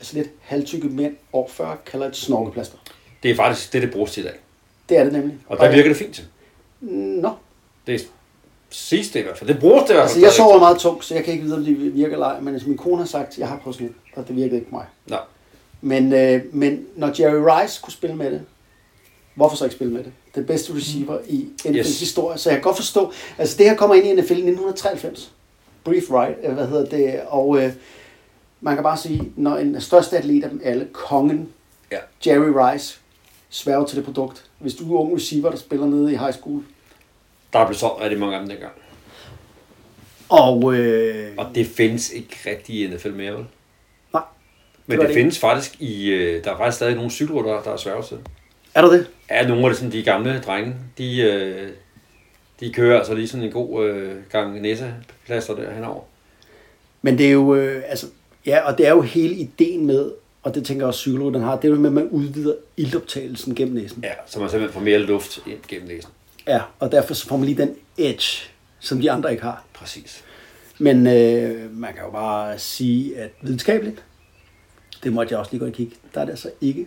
altså lidt halvtykke mænd over 40, kalder et snorkeplaster. Det er faktisk det, det bruges til i dag. Det er det nemlig. Og der virker det fint til. Nå, Det siges det i hvert fald. Det bruges det i hvert altså fald. jeg sover meget tungt, så jeg kan ikke vide, om det virker eller ej, men altså, min kone har sagt, at jeg har prøvet sådan og det virkede ikke på mig. Nej. Men, øh, men når Jerry Rice kunne spille med det, hvorfor så ikke spille med det? Den bedste receiver i NFL's yes. Historie, så jeg kan godt forstå, altså det her kommer ind i NFL i 1993. Brief Right, hvad hedder det, og øh, man kan bare sige, når en største atlet af dem alle, kongen, Ja. Jerry Rice, sværger til det produkt. Hvis du er ung receiver, der spiller nede i high school, Der blev så rigtig mange af dem dengang. og øh, Og det findes ikke rigtig i NFL mere, vel? nej, Men det, det findes faktisk i... øh, Der er faktisk stadig nogle cykelryttere, der er svære til. er der det? Ja, nogle af de, sådan, de gamle drenge, de, øh, de kører altså lige sådan en god øh, gang næseplaster der henover. Men det er jo, øh, altså, ja, og det er jo hele ideen med, og det tænker jeg også cykelrytteren har, det er jo med, at man udvider ildoptagelsen gennem næsen. Ja, så man simpelthen får mere luft ind gennem næsen. Ja, og derfor så får man lige den edge, som de andre ikke har. Præcis. Men øh, man kan jo bare sige, at videnskabeligt, det måtte jeg også lige gå og kigge, der er det altså ikke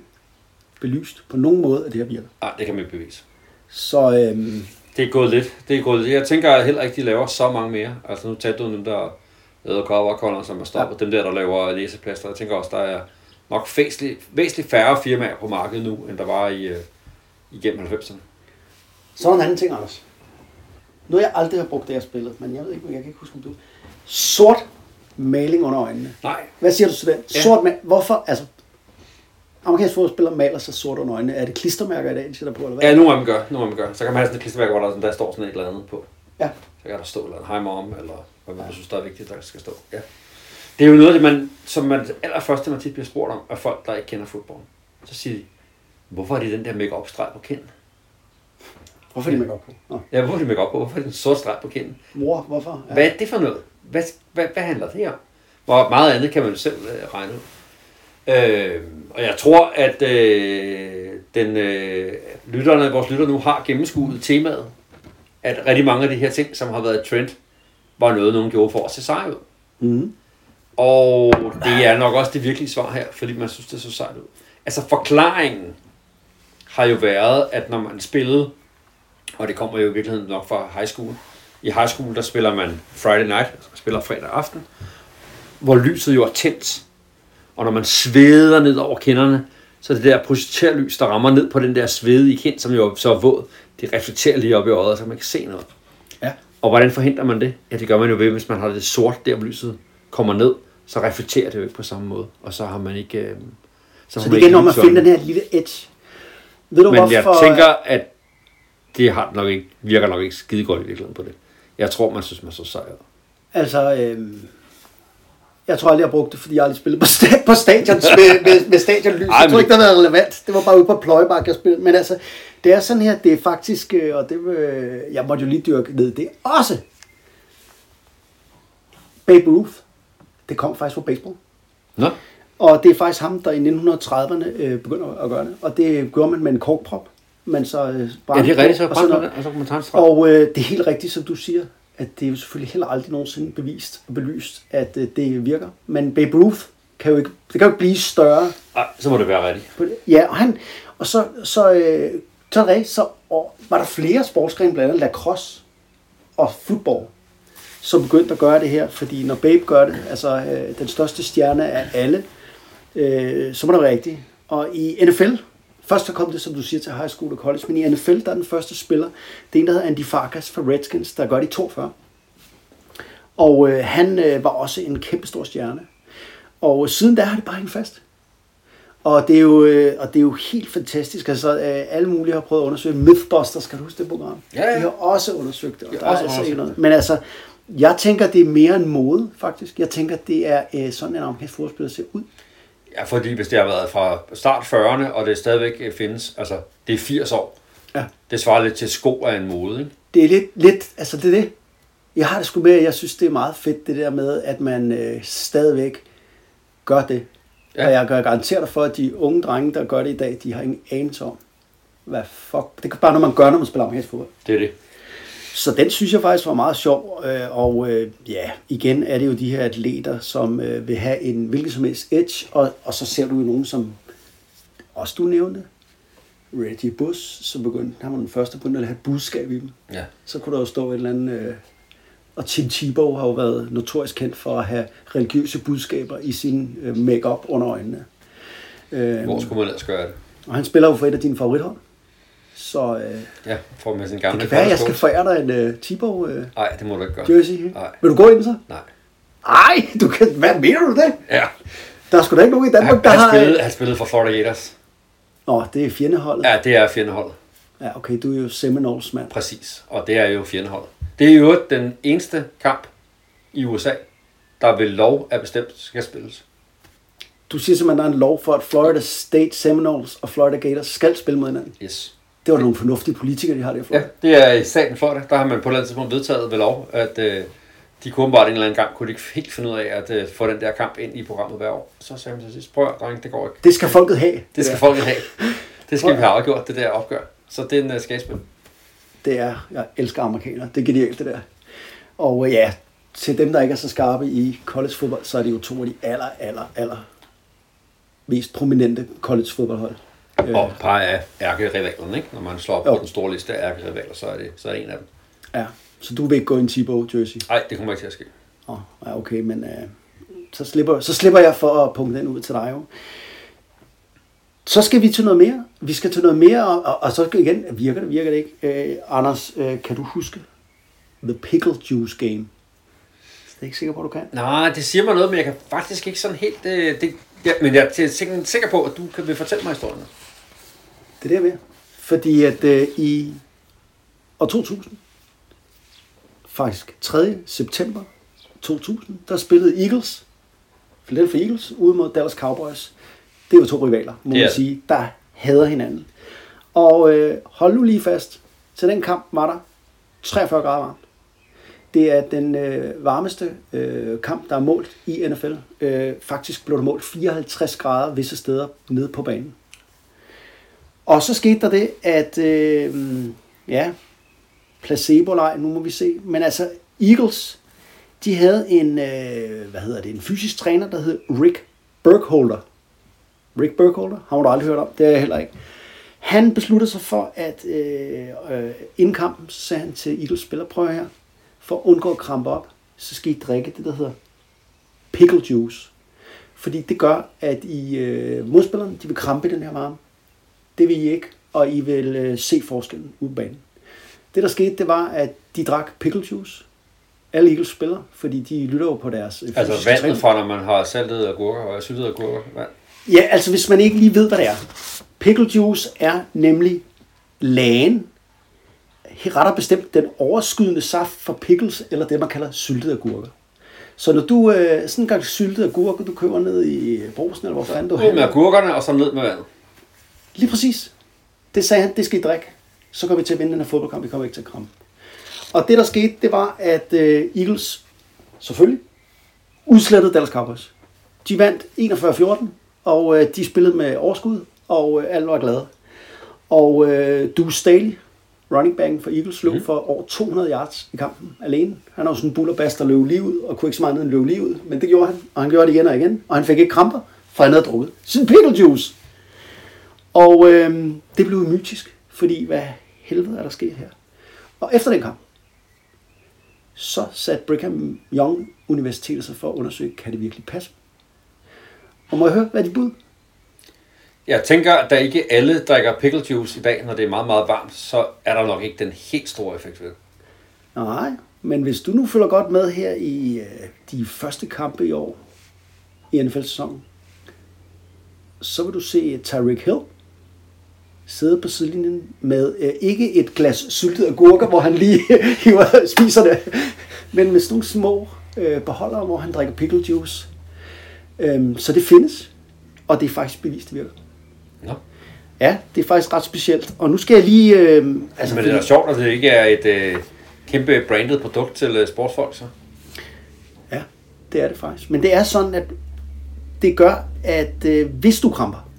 belyst på nogen måde, at det her virker. Nej, det kan man ikke bevise. Så øhm, Det er gået lidt. Det er gået lidt. Jeg tænker at heller ikke, de laver så mange mere. Altså nu tager du dem der covercolor, som er stoppet. Ja. Dem der, der laver læseplaster. Jeg tænker også, der er nok væsentligt, væsentligt færre firmaer på markedet nu, end der var i, øh, igennem 90'erne. Så er der en anden ting, Anders. Noget, jeg aldrig har brugt, det jeg spillet, men jeg ved ikke, jeg kan ikke huske, om du... Sort maling under øjnene. Nej, Hvad siger du til den? Ja. Sort ma- Hvorfor? Altså, amerikanske fodboldspillere maler sig sort under øjnene. Er det klistermærker i dag, de sætter på, eller hvad? Ja, nogle af dem gør. Nogle af dem gør. Så kan man have sådan et klisterværk, hvor der, sådan, der står sådan et eller andet på. Ja. Så kan der stå eller hi mom, eller hvad man ja. synes, der er vigtigt, der skal stå. Ja. Det er jo noget af det, man, som man allerførste, man tit bliver spurgt om, af folk, der ikke kender fodbold. Så siger de, hvorfor er det den der make streg på kinden? Hvorfor er de make op på? Nå. Ja, hvorfor er det make på? Hvorfor er det en sort streg på kinden? Mor, hvorfor? Ja. Hvad er det for noget? Hvad, hvad, hvad handler det om? Hvor meget andet kan man selv øh, regne ud. Øh, og jeg tror, at øh, den, øh, lytterne, vores lytter nu har gennemskuet temaet, at rigtig mange af de her ting, som har været et trend, var noget, nogen gjorde for at se sej ud. Mm. Og det er nok også det virkelige svar her, fordi man synes, det så sejt ud. Altså forklaringen har jo været, at når man spillede, og det kommer jo i virkeligheden nok fra high school, i high school, der spiller man Friday night, altså man spiller fredag aften, hvor lyset jo er tændt. Og når man sveder ned over kinderne, så det der projekterlys, der rammer ned på den der svedige kind, som jo så er våd, det reflekterer lige op i øjet, så man kan se noget. Ja. Og hvordan forhindrer man det? Ja, det gør man jo ved, hvis man har det sort, der hvor lyset kommer ned, så reflekterer det jo ikke på samme måde. Og så har man ikke... Øh, Så har det er igen om at finde den her lille edge. Ved du Men hvorfor? jeg tænker, at det har nok ikke, virker nok ikke skide godt i virkeligheden på det. Jeg tror, man synes, man så sejret. Altså, øhm, jeg tror aldrig, jeg har brugt det, fordi jeg aldrig spillet på, sta- på stadion med, med, med stadionlys. Ej, Jeg tror ikke, det har været relevant. Det var bare ude på pløjebak, jeg spillede. Men altså, det er sådan her, det er faktisk, øh, og det, øh, jeg måtte jo lige dyrke ned, det er også Babe Ruth. Det kom faktisk fra baseball. Nå, Og det er faktisk ham, der i 1930'erne øh, begynder at gøre det. Og det gjorde man med en korkprop. Man så øh, ja, brændte det er rigtigt, så på, og sådan det, og så kan man tage en streg. Og øh, det er helt rigtigt, som du siger, at det er jo selvfølgelig heller aldrig nogensinde bevist og belyst, at øh, det virker. Men Babe Ruth kan jo ikke, det kan jo ikke blive større. Ej, så må det være rigtigt. Ja, og, han, og så, så, øh, så, det så og var der flere sportsgrene, blandt andet lacrosse og fodbold, som begyndte at gøre det her. Fordi når Babe gør det, altså øh, den største stjerne af alle, øh, så må det være rigtigt. Og i NFL, først så kom det, som du siger, til high school og college, men i NFL, der er den første spiller, det er en, der hedder Andy Farkas fra Redskins, der gør det i 42. Og øh, han øh, var også en kæmpe stor stjerne. Og siden da har det bare hængt fast. Og det er jo, øh, og det er jo helt fantastisk. Altså, øh, alle mulige har prøvet at undersøge Mythbusters, kan du huske det program? Ja, ja. De har også undersøgt det. Og De der er også altså undersøgt ikke noget. Men altså, jeg tænker, det er mere en mode, faktisk. Jeg tænker, det er øh, sådan, en amerikansk fodboldspiller ser ud. Ja, fordi hvis det har været fra start 40'erne, og det stadigvæk øh, findes, altså det er 80 år. Ja. Det svarer lidt til sko af en mode, ikke? Det er lidt, lidt, altså det er det. Jeg har det sgu med, jeg synes, det er meget fedt, det der med, at man øh, stadigvæk gør det. Ja. Og jeg kan garantere dig for, at de unge drenge, der gør det i dag, de har ingen anelse om, hvad fuck. Det er bare noget, man gør, når man spiller amerikansk fodbold. Det er det. Så den synes jeg faktisk var meget sjov, øh, og øh, ja, igen er det jo de her atleter, som øh, vil have en hvilken som helst edge, og, og så ser du jo nogen, som også du nævnte, Reggie Bush, som begyndte, han var den første på at have budskab i dem. Ja. Så kunne der jo stå et eller andet, øh, og Tim Tebow har jo været notorisk kendt for at have religiøse budskaber i sin øh, make-up under øjnene. Øh, Hvor skulle man ellers gøre det? og han spiller jo for et af dine favorithold. Så øh, Ja, for med sin det gamle kan være, jeg skal forære dig en øh, Tebow øh. Nej, det må du ikke gøre. jersey. Nej. Vil du gå ind så? Nej. Ej, du kan, hvad mener du det? Ja. Der er sgu da ikke nogen i Han, Danmark, der han, har... spillede, han spillede for Florida Gators. Nå, det er fjendeholdet. Ja, det er fjendeholdet. Ja, okay, du er jo Seminoles mand. Præcis. Og det er jo fjendeholdet. Det er jo den eneste kamp i USA, der ved lov er bestemt skal spilles. Du siger simpelthen, at der er en lov for, at Florida State Seminoles og Florida Gators skal spille mod hinanden. Yes. Det var nogle fornuftige politikere, de har der for. Ja, det er i staten for det. Der har man på et eller andet tidspunkt vedtaget ved lov, at øh, de kunne bare en eller anden gang, kunne de ikke helt finde ud af at øh, få den der kamp ind i programmet hver år. Så sagde man til sidst, prøv dreng, det går ikke. Det skal folket have. Det skal der. folket have. Det skal vi have afgjort, det der opgør. Så den uh, skal jeg spille. Det er, jeg elsker amerikanere. Det er genialt, det der. Og øh, ja, til dem, der ikke er så skarpe i college fodbold, så er det jo to af de aller, aller, aller mest prominente college fodboldhold. Og et par af ærkerivalerne, ikke? Når man slår op Jo. på den store liste af ærkerivaler, så er det, så er det en af dem. Ja, så du vil ikke gå i en Thibaut jersey? Nej, det kommer ikke til at ske. Åh, ja, okay, men øh, så, slipper, så slipper jeg for at punkte den ud til dig jo. Så skal vi til noget mere. Vi skal til noget mere, og, og, og så igen, virker det, virker det ikke? Øh, Anders, øh, kan du huske The Pickle Juice Game? Det er ikke sikker på, du kan. Nej, det siger mig noget, men jeg kan faktisk ikke sådan helt... Øh, det, ja, men jeg er sikker, sikker på, at du kan, vil fortælle mig historien. Det er der ved. Fordi at øh, i år 2000, faktisk 3. september 2000, der spillede Eagles, Philadelphia Eagles, ude mod Dallas Cowboys. Det var to rivaler, må Ja. man sige, der hader hinanden. Og øh, hold nu lige fast, til den kamp var der 43 grader varmt. Det er den øh, varmeste øh, kamp, der er målt i NFL. Øh, faktisk blev der målt 54 grader visse steder nede på banen. Og så skete der det, at øh, ja, placebo nu må vi se. Men altså, Eagles, de havde en, øh, hvad hedder det, en fysisk træner, der hed Rick Burkholder. Rick Burkholder, har du aldrig hørt om, det er jeg heller ikke. Han besluttede sig for, at øh, øh, inden kampen, så sagde han til Eagles spiller, prøv her, for at undgå at krampe op, så skal I drikke det, der hedder pickle juice. Fordi det gør, at I øh, modspillerne, de vil krampe i den her varme. Det vil I ikke, og I vil øh, se forskellen ude på banen. Det der skete, det var, at de drak pickle juice. Alle Eagles spillere, fordi de lytter jo på deres... øh, Altså vandet træning. fra, når man har saltet agurker og syltet agurker. Vand. Ja, altså hvis man ikke lige ved, hvad det er. Pickle juice er nemlig lagen, rettere bestemt den overskydende saft for pickles, eller det man kalder syltede agurker. Så når du øh, sådan en gang syltede agurker, du køber ned i brosen, eller hvor fanden du Ud med agurkerne, og så ned med vandet. Lige præcis. Det sagde han, det skal I drikke. Så går vi til at vinde den her fodboldkamp, vi kommer ikke til at krampe. Og det der skete, det var, at øh, Eagles selvfølgelig udslettede Dallas Cowboys. De vandt 41-14, og øh, de spillede med overskud, og øh, alle var glade. Og øh, Deuce Staley, running back for Eagles, løb mm. for over 200 yards i kampen alene. Han jo sådan en bullerbast, der løb lige ud, og kunne ikke så meget andet end løbe lige ud. Men det gjorde han, og han gjorde det igen og igen. Og han fik ikke kramper, for han havde drukket sin pickle juice. Og øh, det blev mytisk, fordi hvad helvede er der sket her? Og efter den kamp, så satte Brigham Young Universitetet sig for at undersøge, kan det virkelig passe? Og må jeg høre, hvad er de bud? Jeg tænker, at da ikke alle drikker pickle juice i dag, når det er meget, meget varmt, så er der nok ikke den helt store effekt ved det. Nej, men hvis du nu følger godt med her i øh, de første kampe i år i NFL-sæsonen, så vil du se Tyreek Hill sidde på sidelinjen med øh, ikke et glas syltet agurker, hvor han lige hiver, spiser det, men med sådan nogle små øh, beholdere, hvor han drikker pickle juice. Øhm, så det findes, og det er faktisk bevist, det virker. Nå. Ja, det er faktisk ret specielt. Og nu skal jeg lige... Øh, Altså, men det er da sjovt, at det ikke er et øh, kæmpe branded produkt til øh, sportsfolk, så. Ja, det er det faktisk. Men det er sådan, at det gør, at øh, hvis du kramper,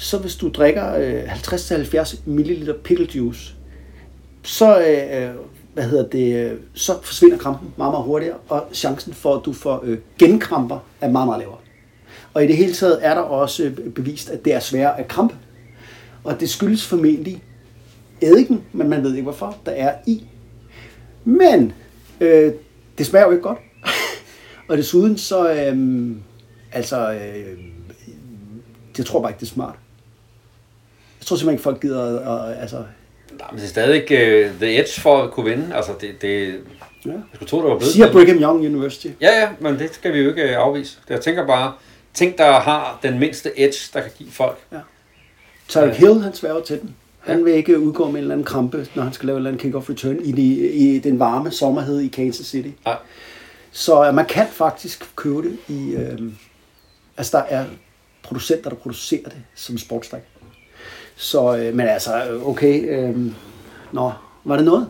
så hvis du drikker øh, 50-70 ml pickle juice, så, øh, øh, hvad hedder det, øh, så forsvinder krampen meget, meget hurtigere, og chancen for, at du får øh, genkramper, er meget, meget lavere. Og i det hele taget er der også øh, bevist, at det er sværere at krampe. Og det skyldes formentlig eddiken, men man ved ikke hvorfor, der er i. Men øh, det smager jo ikke godt. og desuden så, øh, altså, øh, jeg tror bare ikke, det er smart. Jeg tror simpelthen ikke, folk gider, og, altså, Nej, men det er stadig uh, the edge for at kunne vinde. Altså, det, det, ja. jeg skulle tro, det var blevet. Siger Brigham Young University. Ja, ja, men det skal vi jo ikke øh, afvise. Jeg tænker bare, tænk der har den mindste edge, der kan give folk. Tyreek Hill, han sværger til den. Han vil ikke udgå med en eller anden krampe, når han skal lave en eller anden kick-off return i, de, i den varme sommerhed i Kansas City. Nej. Så øh, man kan faktisk købe det i... Øh, altså, der er producenter, der producerer det som sportsdrik. Så, øh, men altså, okay... Øh, nå, var det noget?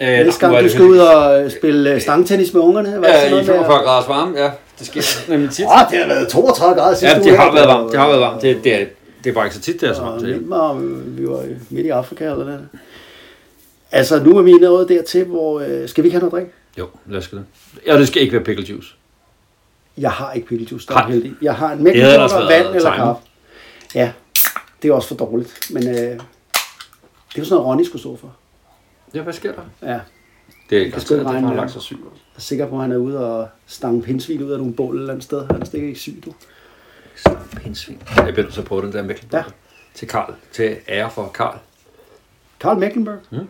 Øh, Næste gang du det skal ud og spille øh, stangtennis med ungerne? Var det Ja, i noget med- 45 graders varme, ja. Det sker nemlig tit. Åh, det har været 32 grader sidste Ja, uge. det har været varmt. Det har været varmt. Det, det, er, det er bare ikke så tit, det er så varmt. Det. vi var midt i Afrika eller noget. Altså, nu er vi nået dertil, hvor... Øh, skal vi ikke have noget drik? Jo, lad os gøre det. Ja, det skal ikke være pickle juice. Jeg har ikke pickle juice, der er heldig. Jeg har en Det været vand eller kaffe. Ja, det er også for dårligt. Men øh, det er jo sådan noget, Ronny skulle stå for. Ja, hvad sker der? Ja, Det er ikke at regne han har lagt sig syg. jeg er sikker på, at han er ude og stange pindsvin ud af nogle bål et eller andet sted. Han er stikker ikke syg, du. Pindsvin. Jeg bliver at prøve den der Mecklenburg. Ja. Til Karl. Til ære for Karl. Karl Mecklenburg. Mm.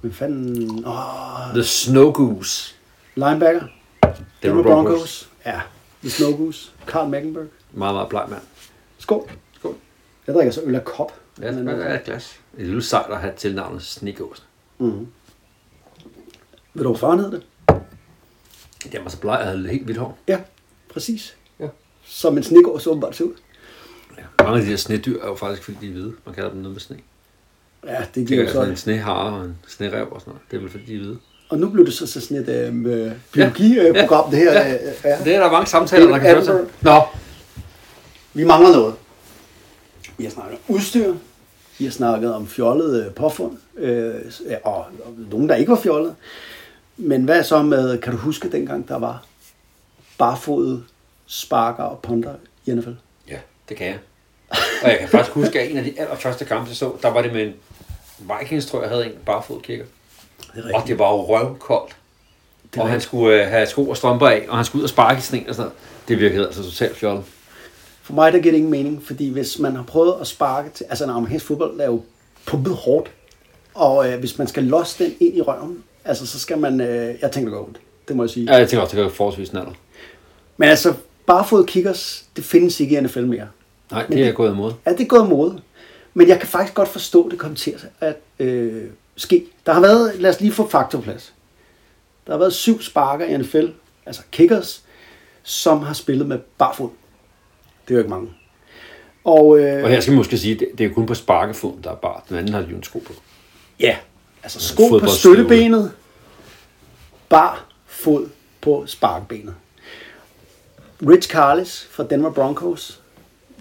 Hvem fanden? Åh, The Snow Goose. linebacker. Denver Denver Broncos. Broncos. Ja, The Snow Goose. Karl Mecklenburg. Meget, meget bleg mand. Skål. Jeg drikker så øl af kop. Ja, det er et glas. Et lille sejt at have tilnavnet Snikåsen. Mm. Ved du, hvorfor han hed det? Det var så bleg, at jeg havde helt hvidt hår. Ja, præcis. Ja. Som en snikår så åbenbart ser ud. Ja. Mange af de her snedyr er jo faktisk, fordi de er hvide. Man kalder dem noget med sne. Ja, det Det giver er jo sådan en så. sneharre og en snerev og sådan noget. Det er vel fordi, de er hvide. Og nu blev det så, så sådan et øh, biologi-program, det her. Ja. Øh, ja. Det er der mange samtaler, der kan til. Edinburgh. Nå, Vi mangler noget. Vi har snakket om udstyr. Vi har snakket om fjollet øh, påfund. Øh, og, og nogen, der ikke var fjollet. Men hvad så med, kan du huske dengang, der var barfodet sparker og punter i NFL? Ja, det kan jeg. Og jeg kan faktisk huske, at en af de allerførste kampe, jeg så, der var det med en Vikings, tror jeg, havde en barefod kicker. Det Og det var jo røvkoldt. Det og han skulle øh, have sko og strømper af, og han skulle ud og sparke i sne og sådan noget. Det virkede altså totalt fjollet. For mig der giver det ingen mening, fordi hvis man har prøvet at sparke til, altså en amerikansk fodbold er jo pumpet hårdt, og øh, hvis man skal losse den ind i røven, altså så skal man, øh, jeg tænker det går ondt, det må jeg sige. Ja, jeg tænker også, det gør forholdsvis snart. Men altså, barefod kickers, det findes ikke i NFL mere. Nej, det er det- jeg gået imod. Ja, det er gået imod. Men jeg kan faktisk godt forstå, at det kommer til at øh, ske. Der har været, lad os lige få fakta på plads. Der har været syv sparker i NFL, altså kickers, som har spillet med barfod. Det er jo ikke mange. Og, øh, Og her skal man måske sige, det, det er jo kun på sparkefoden, der er bare. Den anden har de jo en sko på. Ja, altså sko på støttebenet, bar fod på sparkbenet. Rich Carlis fra Denver Broncos,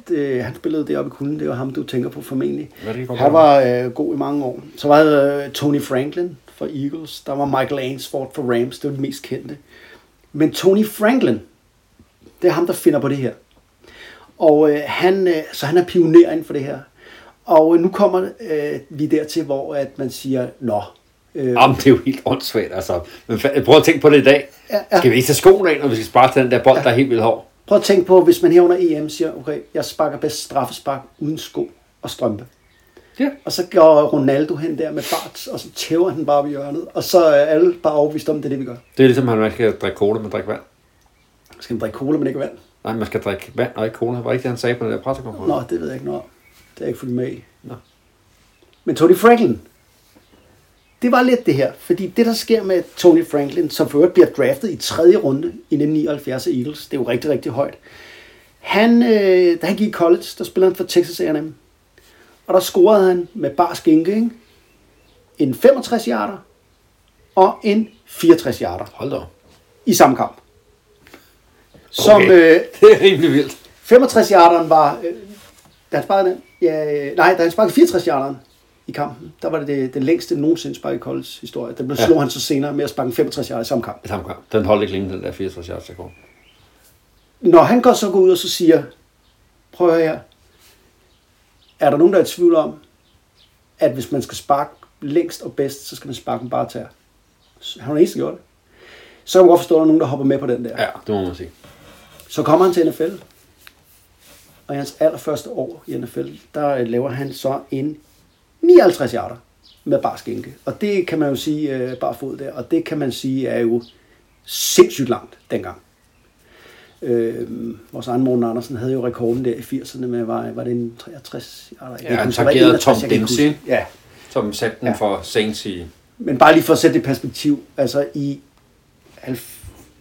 det, han spillede det oppe i kulden, det var ham, du tænker på formentlig. Han var øh, god i mange år. Så var der øh, Tony Franklin fra Eagles, der var Michael Ainsworth fra Rams, det var det mest kendte. Men Tony Franklin, det er ham, der finder på det her. Og øh, han, øh, så han er pioner inden for det her. Og øh, nu kommer øh, vi dertil, hvor at man siger, nå, øh, Jamen, det er jo helt åndssvagt, altså. Men prøv at tænke på det i dag. Ja, ja. Skal vi ikke tage skoene af, når vi skal sparke til den der bold, der er helt vildt hård? prøv at tænke på, hvis man her under EM siger, okay, jeg sparker bedst straffespark uden sko og strømpe. Ja. Og så går Ronaldo hen der med bart, og så tæver han bare ved hjørnet. Og så er alle bare overbevist om, det er det, vi gør. Det er ligesom, at man skal drikke cola, men drikke vand. Skal man drikke cola, men ikke vand? Nej, man skal drikke vand og ikke cola. Var ikke det, han sagde på den der pressekonference? Nå, det ved jeg ikke noget. Det er jeg ikke fuldt med i. Nå. Men Tony Franklin, det var lidt det her. Fordi det, der sker med Tony Franklin, som for øvrigt bliver draftet i tredje runde i 1979 af Eagles, det er jo rigtig, rigtig højt. Han, øh, da han gik i college, der spillede han for Texas A&M. Og der scorede han med bar skinke, ikke? En 65 yarder og en 64 yarder Hold da. i samme kamp. Som, Okay. øh, Det er rimelig vildt. 65 yarderen var, øh, da han sparkede den, ja, øh, nej, da han sparkede 64 yarderen i kampen, der var det det, det længste nogensinde spark i college historie. Den blev Ja. slog han så senere med at sparke en 65 yarder i samme kamp. I samme kamp. Den holdt ikke længe, den der 64 yards rekord. Når han går så går ud og så siger, prøv at her, er der nogen, der er i tvivl om, at hvis man skal sparke længst og bedst, så skal man sparke den bare til Han var den eneste, der gjorde det. Så kan man godt forstå, at der er nogen, der hopper med på den der. Ja, det må man sige. Så kommer han til NFL, og i hans allerførste år i NFL, der øh, laver han så en 59 yarder med bare skænke. Og det kan man jo sige, øh, bare fod der, og det kan man sige er jo sindssygt langt dengang. Øh, vores egen Morten Andersen havde jo rekorden der i 80'erne med, var, var det en 63 yarder? Jeg kan Ja, han tangerede 61, Tom Dempsey. Ja, Som satte den Ja. for Saints i... men bare lige for at sætte det i perspektiv, altså i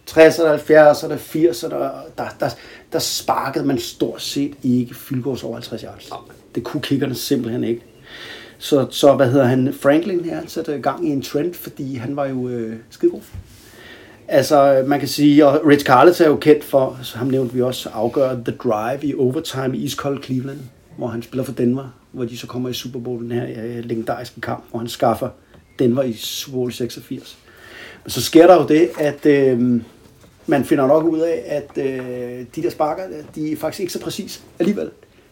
60'erne, 70'erne, 80'erne, der, der, der sparkede man stort set ikke fyldgårds over 50 yards. Det kunne kickerne simpelthen ikke. Så, så hvad hedder han, Franklin her, han satte gang i en trend, fordi han var jo øh, skidegod. Altså, man kan sige, og Rich Carlett er jo kendt for, så ham nævnte vi også, afgøre The Drive i overtime i iskold Cleveland, hvor han spiller for Denver, hvor de så kommer i Super Bowl, den her øh, legendariske kamp, hvor han skaffer Denver i Super Bowl 86. Men så sker der jo det, at øh, man finder nok ud af, at øh, de der sparker, de er faktisk ikke så præcis alligevel.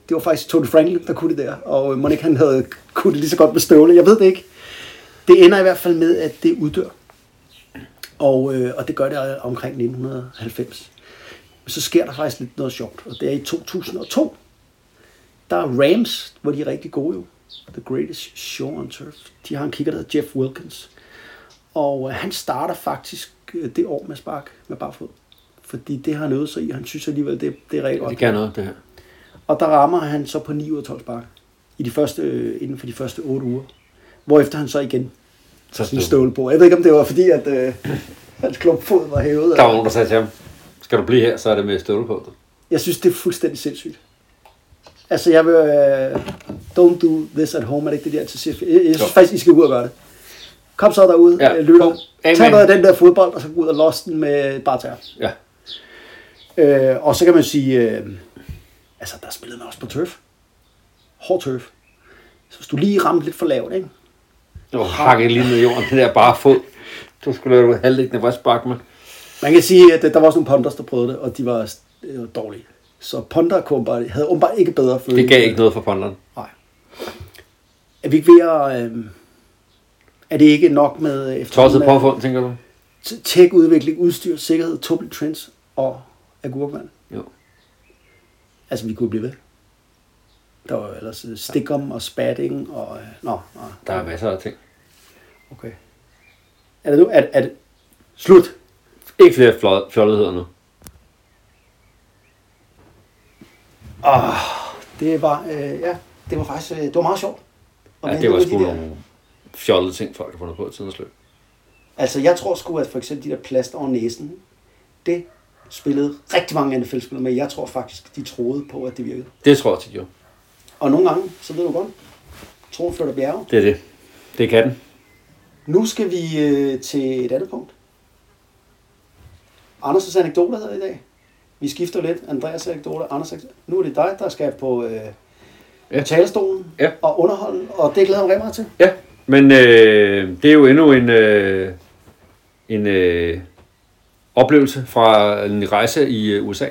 Det var faktisk Tony Franklin, der kunne det der. Og øh, Monik han havde kunne det lige så godt med støvle. Jeg ved det ikke. Det ender i hvert fald med, at det uddør. Og, øh, og det gør det øh, omkring 1990. Men så sker der faktisk lidt noget sjovt. Og det er i 2002. Der er Rams, hvor de er rigtig gode jo. The Greatest Show on Turf. De har en kigger, der hedder Jeff Wilkins. Og øh, han starter faktisk det år med spark med barfod. Fordi det har han øvet sig i, han synes alligevel, det, det er rigtig godt. Det kan noget, det her. Og der rammer han så på 9 ud af 12 spark. I de første, øh, inden for de første 8 uger. Hvorefter han så igen Så tager sin støvle på. Jeg ved ikke, om det var fordi, at øh, hans klumpfod var hævet. Der var nogen, der sagde til ham, skal du blive her, så er det med støvle på. Jeg synes, det er fuldstændig sindssygt. Altså, jeg vil... Øh, don't do this at home, er det ikke det, de altid siger? Jeg, jeg synes Jo. faktisk, I skal ud og gøre det. Kom så derud, Ja, ja, lytter. Tag noget af den der fodbold, og så gå ud og lost den med bare tær. Ja. Øh, og så kan man sige, øh, altså der spillede man også på turf. Hård turf. Så hvis du lige ramte lidt for lavt, ikke? Var hakket lige ned i jorden, det der bare fod. Du skulle lave halvdækkende vristbakke med. Man kan sige, at der var også nogle ponders, der prøvede det, og de var øh, dårlige. Så ponder kunne havde åbenbart ikke bedre følelse. Det gav ikke noget for ponderen. Nej. Er vi ikke ved at... Øh, er det ikke nok med øh, Tosset påfund, tænker du? t- tech-udvikling, udstyr, sikkerhed, Tobel Trends og agurkvand? Jo. Altså, vi kunne blive ved. Der var jo ellers øh, stickum og spatting og... Øh, nå, nå, Der er masser af ting. okay. Er det nu? Er, er det... Slut! Ikke flere fjolletheder nu. Ah, det var... Øh, ja, det var faktisk... Øh, det var meget sjovt. Ja, det var sgu de fjollede ting, folk har fundet på i tidens løb. Altså, jeg tror sgu, at for eksempel de der plaster over næsen, det spillede rigtig mange NFL-spillere med. Jeg tror faktisk, de troede på, at det virkede. Det tror jeg, de gjorde. Og nogle gange, så ved du godt, troen flytter bjerge. Det er det. Det kan den. Nu skal vi øh, til et andet punkt. Anders' anekdoter hedder i dag. Vi skifter lidt. Andreas anekdoter, Anders anekdoter. Nu er det dig, der skal på øh, Ja. talerstolen Ja. og underholde, og det glæder jeg mig rigtig meget til. Ja, men øh, det er jo endnu en, øh, en øh, oplevelse fra en rejse i øh, USA,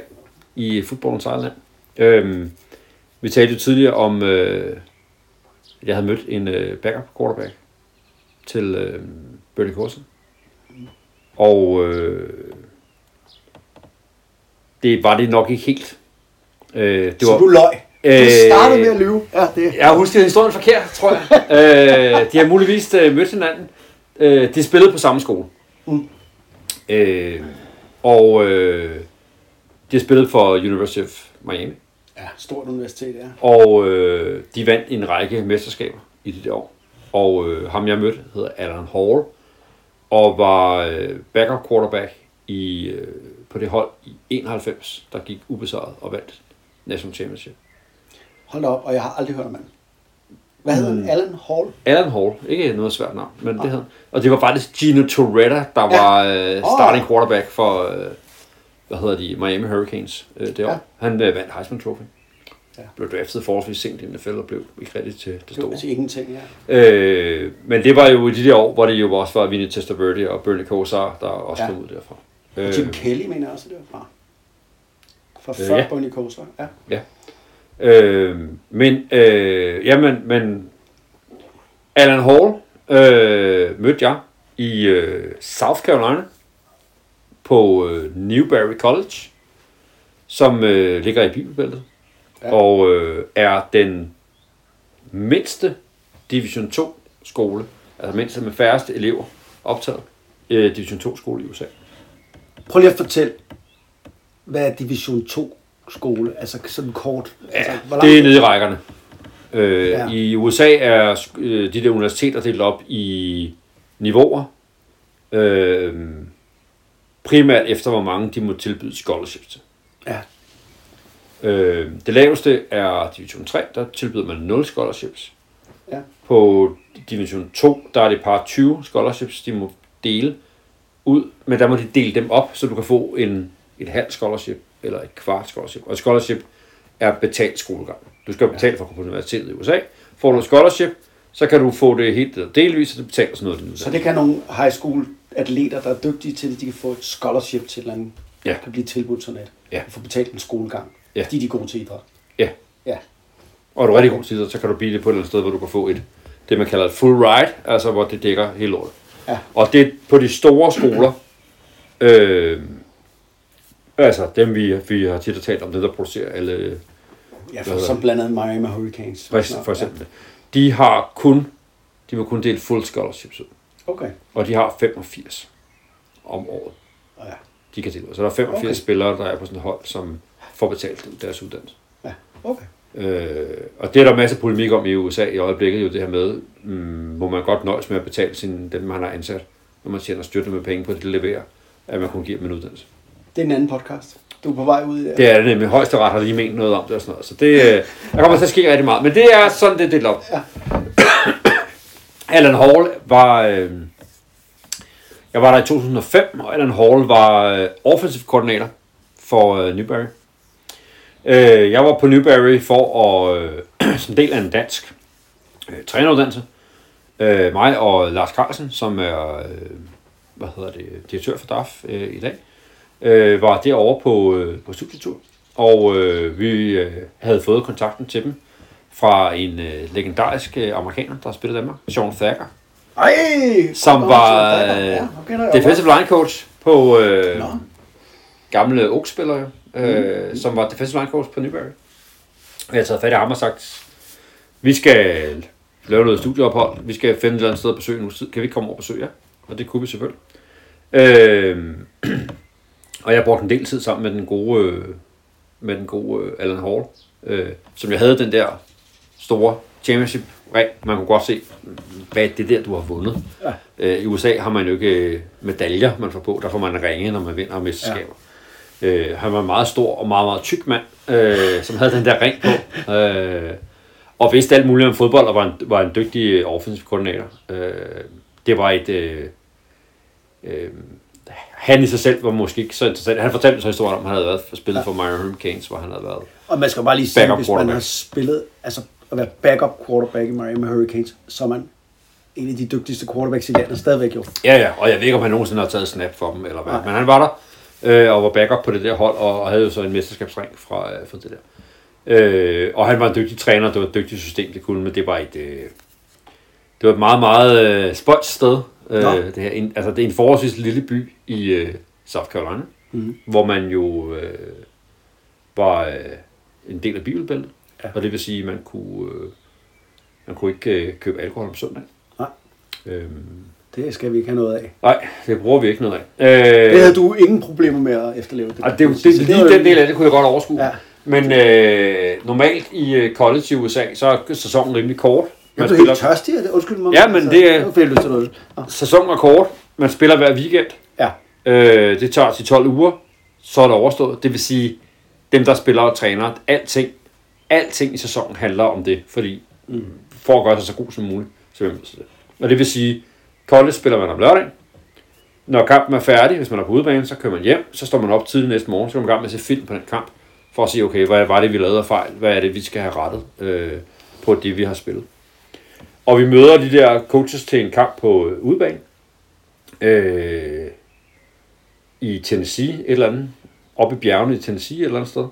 i fodboldens eget land. Øh, vi talte jo tidligere om, øh, at jeg havde mødt en øh, backup quarterback til øh, Bernie Corson. Og øh, det var det nok ikke helt. Øh, det Så var, du løg. Du Øh, startede med at lyve. Ja, det. jeg har husket historien forkert, tror jeg. øh, de har muligvis øh, mødt hinanden. Øh, de spillede på samme skole. Mm. Øh, og øh, de har spillet for University of Miami. Ja, stort universitet, ja. Og øh, de vandt en række mesterskaber i de der år. Og øh, ham jeg mødte hedder Alan Hall. Og var øh, backup quarterback i, øh, på det hold i 91, der gik ubesejret og vandt National Championship. Hold da op, og jeg har aldrig hørt om manden. Hvad hedder han? Alan Hall? Alan Hall, ikke noget svært navn, men det hed. Og det var faktisk Gino Torretta, der Ja. var øh, starting quarterback for, øh, hvad hedder de, Miami Hurricanes øh, det år. Ja. Han øh, vandt Heisman Trophy. Ja. Blev draftet forholdsvis sent i NFL og blev ikke rigtig til det Det store. var til ingenting, ja. Øh, men det var jo i de der år, hvor det jo også var Vinny Testaverde og Bernie Kosar, der også Ja. kom ud derfra. Og Jim Kelly mener også, det var fra. Fra Øh, før ja. Bonnie Koster. Ja. Ja. Øh, men, øh, jamen, men Alan Hall øh, mødte jeg i øh, South Carolina på øh, Newberry College, som øh, ligger i Bibelbæltet, Ja. og øh, er den mindste Division 2 skole, altså mindste med færreste elever optaget, øh, Division 2 skole i USA. Prøv lige at fortælle, hvad er Division 2 skole? Altså sådan kort. altså, hvor Det er langt- nede i rækkerne. Øh, Ja. I USA er øh, de der universiteter delt op i niveauer. Øh, primært efter, hvor mange de må tilbyde scholarships til. Ja. Øh, det laveste er Division 3, der tilbyder man 0 scholarships. Ja. På Division 2, der er det par 20 scholarships, de må dele ud, men der må de dele dem op, så du kan få en, et halvt scholarship eller et kvart scholarship. Og et scholarship er betalt skolegang. Du skal betale for at komme på universitetet i USA. Får du et scholarship, så kan du få det helt eller delvis, og det betaler sådan noget. din Så det kan nogle high school atleter, der er dygtige til det, de kan få et scholarship til et eller andet, Ja. kan blive tilbudt sådan et. Ja. Og få betalt en skolegang, Ja. fordi de er gode til idræt. Ja. Ja. Og er du rigtig god til det, så kan du blive det på et eller andet sted, hvor du kan få et, det man kalder et full ride, altså hvor det dækker hele året. Ja. Og det er på de store skoler, øh, altså dem vi, vi har tit talt om, det der producerer alle, Ja, for, som blandt andet Miami Hurricanes. for, for eksempel, de har kun, de vil kun dele full scholarships ud. Ja. Okay. Og de har 85 om året, Ja. de kan dele ud. Så der er 85 Okay. spillere, der er på sådan et hold, som får betalt deres uddannelse. Ja. Okay. Øh, og det er der masser af polemik om i USA i øjeblikket, jo det her med, mm, må man godt nøjes med at betale sin, dem, man har ansat, når man tjener støtte med penge på det, de leverer, at man kun giver dem en uddannelse. Det er en anden podcast. Du er på vej ud i det. Er det nemlig. Højesteret har lige ment noget om det og sådan noget. Så det, øh, der kommer til at ske rigtig meget. Men det er sådan, det er delt op. Ja. Alan Hall var... Øh, jeg var der i 2005, og Alan Hall var øh, offensive koordinator for øh, Newberry. Øh, jeg var på Newberry for at, øh, som del af en dansk øh, træneruddannelse. Øh, mig og Lars Carlsen, som er øh, hvad hedder det, direktør for DAF øh, i dag, øh, var derovre på, øh, på studietur. Og øh, vi øh, havde fået kontakten til dem fra en øh, legendarisk øh, amerikaner, der spillede i Danmark, Sean Thacker, Ej! som Nå, var øh, ja, er defensive line coach på øh, Nå. gamle Oaks-spillere, øh, mm. som var defensive line coach på Newberry. Og jeg har taget fat i ham og sagt, vi skal lave noget studieophold, vi skal finde et eller andet sted at besøge nu. Kan vi ikke komme over og besøge jer? Og det kunne vi selvfølgelig. Øh, og jeg brugte en del tid sammen med den gode, øh, med den gode øh, Alan Hall, øh, som jeg havde den der store championship ring. Man kunne godt se, hvad det der, du har vundet. Ja. Øh, I USA har man jo ikke øh, medaljer, man får på. Der får man ringe, når man vinder mesterskaber. Ja. Øh, han var en meget stor og meget, meget tyk mand, øh, som havde den der ring på. Øh, og vidste alt muligt om fodbold, og var en, var en dygtig offensiv koordinator. Øh, det var et... Øh, øh, han i sig selv var måske ikke så interessant. Han fortalte så historien om, at han havde været spillet Ja. for Miami Hurricanes, hvor han havde været. Og man skal bare lige sige, hvis man har spillet, altså at være backup quarterback i Miami Hurricanes, så er man en af de dygtigste quarterbacks i landet stadigvæk jo. Ja, ja, og jeg ved ikke, om han nogensinde har taget snap for dem, eller hvad. Nej. Men han var der, øh, og var backup på det der hold, og, og havde jo så en mesterskabsring fra, øh, fra det der. Øh, og han var en dygtig træner, det var et dygtigt system, det kunne, men det var et, øh, det var et meget, meget øh, spøjt sted. Øh, det, her, en, altså, det er en forholdsvis lille by i øh, South Carolina, Mhm. hvor man jo øh, var øh, en del af bibelbæltet. Ja. Og det vil sige, at man kunne, øh, man kunne ikke øh, købe alkohol om søndag. Nej. Øhm, Det skal vi ikke have noget af. nej, det bruger vi ikke noget af. Øh, Det havde du ingen problemer med at efterleve. Det, og det, det, det, lige den del af det kunne jeg godt overskue. Ja. Men øh, normalt i øh, college i USA, så er sæsonen rimelig kort. Jeg blev helt tørstig. Undskyld mig. Ja, men det er- Jeg lyst til noget. Sæsonen er kort. Man spiller hver weekend. Ja. Øh, det tager til 12 uger. Så er det overstået. Det vil sige, dem der spiller og træner, alting, alting i sæsonen handler om det. Fordi mm. for at gøre sig så god som muligt, så man til det. Og det vil sige, college spiller man om lørdagen. Når kampen er færdig, hvis man er på udebane, så kører man hjem. Så står man op tidligt næste morgen, så går man i gang med at se film på den kamp. For at sige, okay, hvad var det, vi lavede af fejl? Hvad er det, vi skal have rettet øh, på det, vi har spillet? Og vi møder de der coaches til en kamp på øh, udebane. Øh, I Tennessee, et eller andet. Oppe i bjergene i Tennessee, et eller andet sted.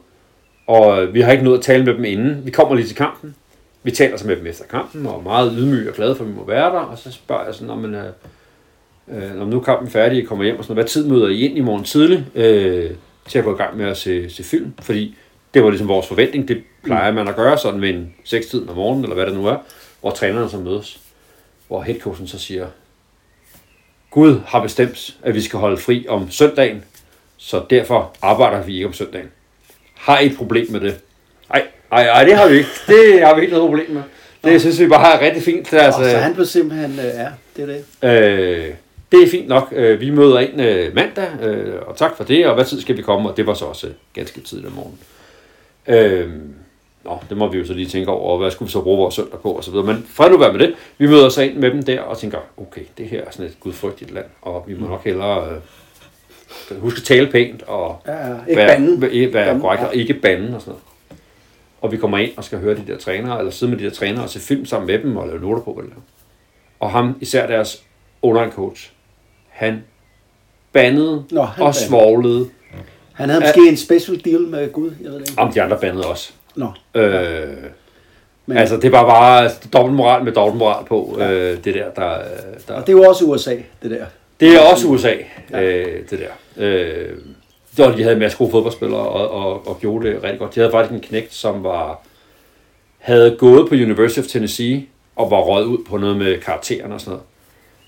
Og øh, vi har ikke nået at tale med dem inden. Vi kommer lige til kampen. Vi taler så med dem efter kampen, og er meget ydmyge og glade for, at vi må være der. Og så spørger jeg sådan, om man, øh, øh, når nu er kampen færdig, jeg kommer hjem og sådan noget, hvad tid møder I ind i morgen tidlig øh, til at gå i gang med at se, se film? Fordi det var ligesom vores forventning. Det plejer man at gøre sådan ved en 6 tid om morgenen, eller hvad det nu er, hvor trænerne så mødes. Hvor headcoachen så siger, Gud har bestemt, at vi skal holde fri om søndagen, så derfor arbejder vi ikke om søndagen. Har I et problem med det? Nej, nej, nej, det har vi ikke. Det har vi ikke noget problem med. Det synes vi bare er rigtig fint. Altså, Altså, så han blev simpelthen, øh, ja, det er det. Øh, det er fint nok. Øh, vi møder ind øh, mandag, øh, og tak for det, og hvad tid skal vi komme? Og det var så også øh, ganske tidligt om morgenen. Øh, nå, det må vi jo så lige tænke over, hvad skulle vi så bruge vores søndag på, og så videre. Men fred nu være med det. Vi møder så ind med dem der, og tænker, okay, det her er sådan et gudfrygtigt land, og vi må nok hellere øh, huske at tale pænt, og Ja, ja. Ikke være, banden. være, være korrekt, ja. og ikke banden og sådan noget. Og vi kommer ind og skal høre de der trænere, eller sidde med de der trænere og se film sammen med dem, og lave noter på, hvad de. Og ham, især deres online coach, han bandede Nå, han og bandede. svoglede. Han havde måske en special deal med Gud, jeg ved det ikke. Om de andre bandede også. Nå, Øh, Men, Altså, det var bare altså, dobbeltmoral med dobbeltmoral på, øh, det der, der, der... og det er jo også USA, det der. Det er også USA, ja. øh, det der. Øh, det var, de havde en masse gode fodboldspillere, og, og, og gjorde det rigtig godt. De havde faktisk en knægt, som var, havde gået på University of Tennessee, og var røget ud på noget med karaktererne og sådan noget,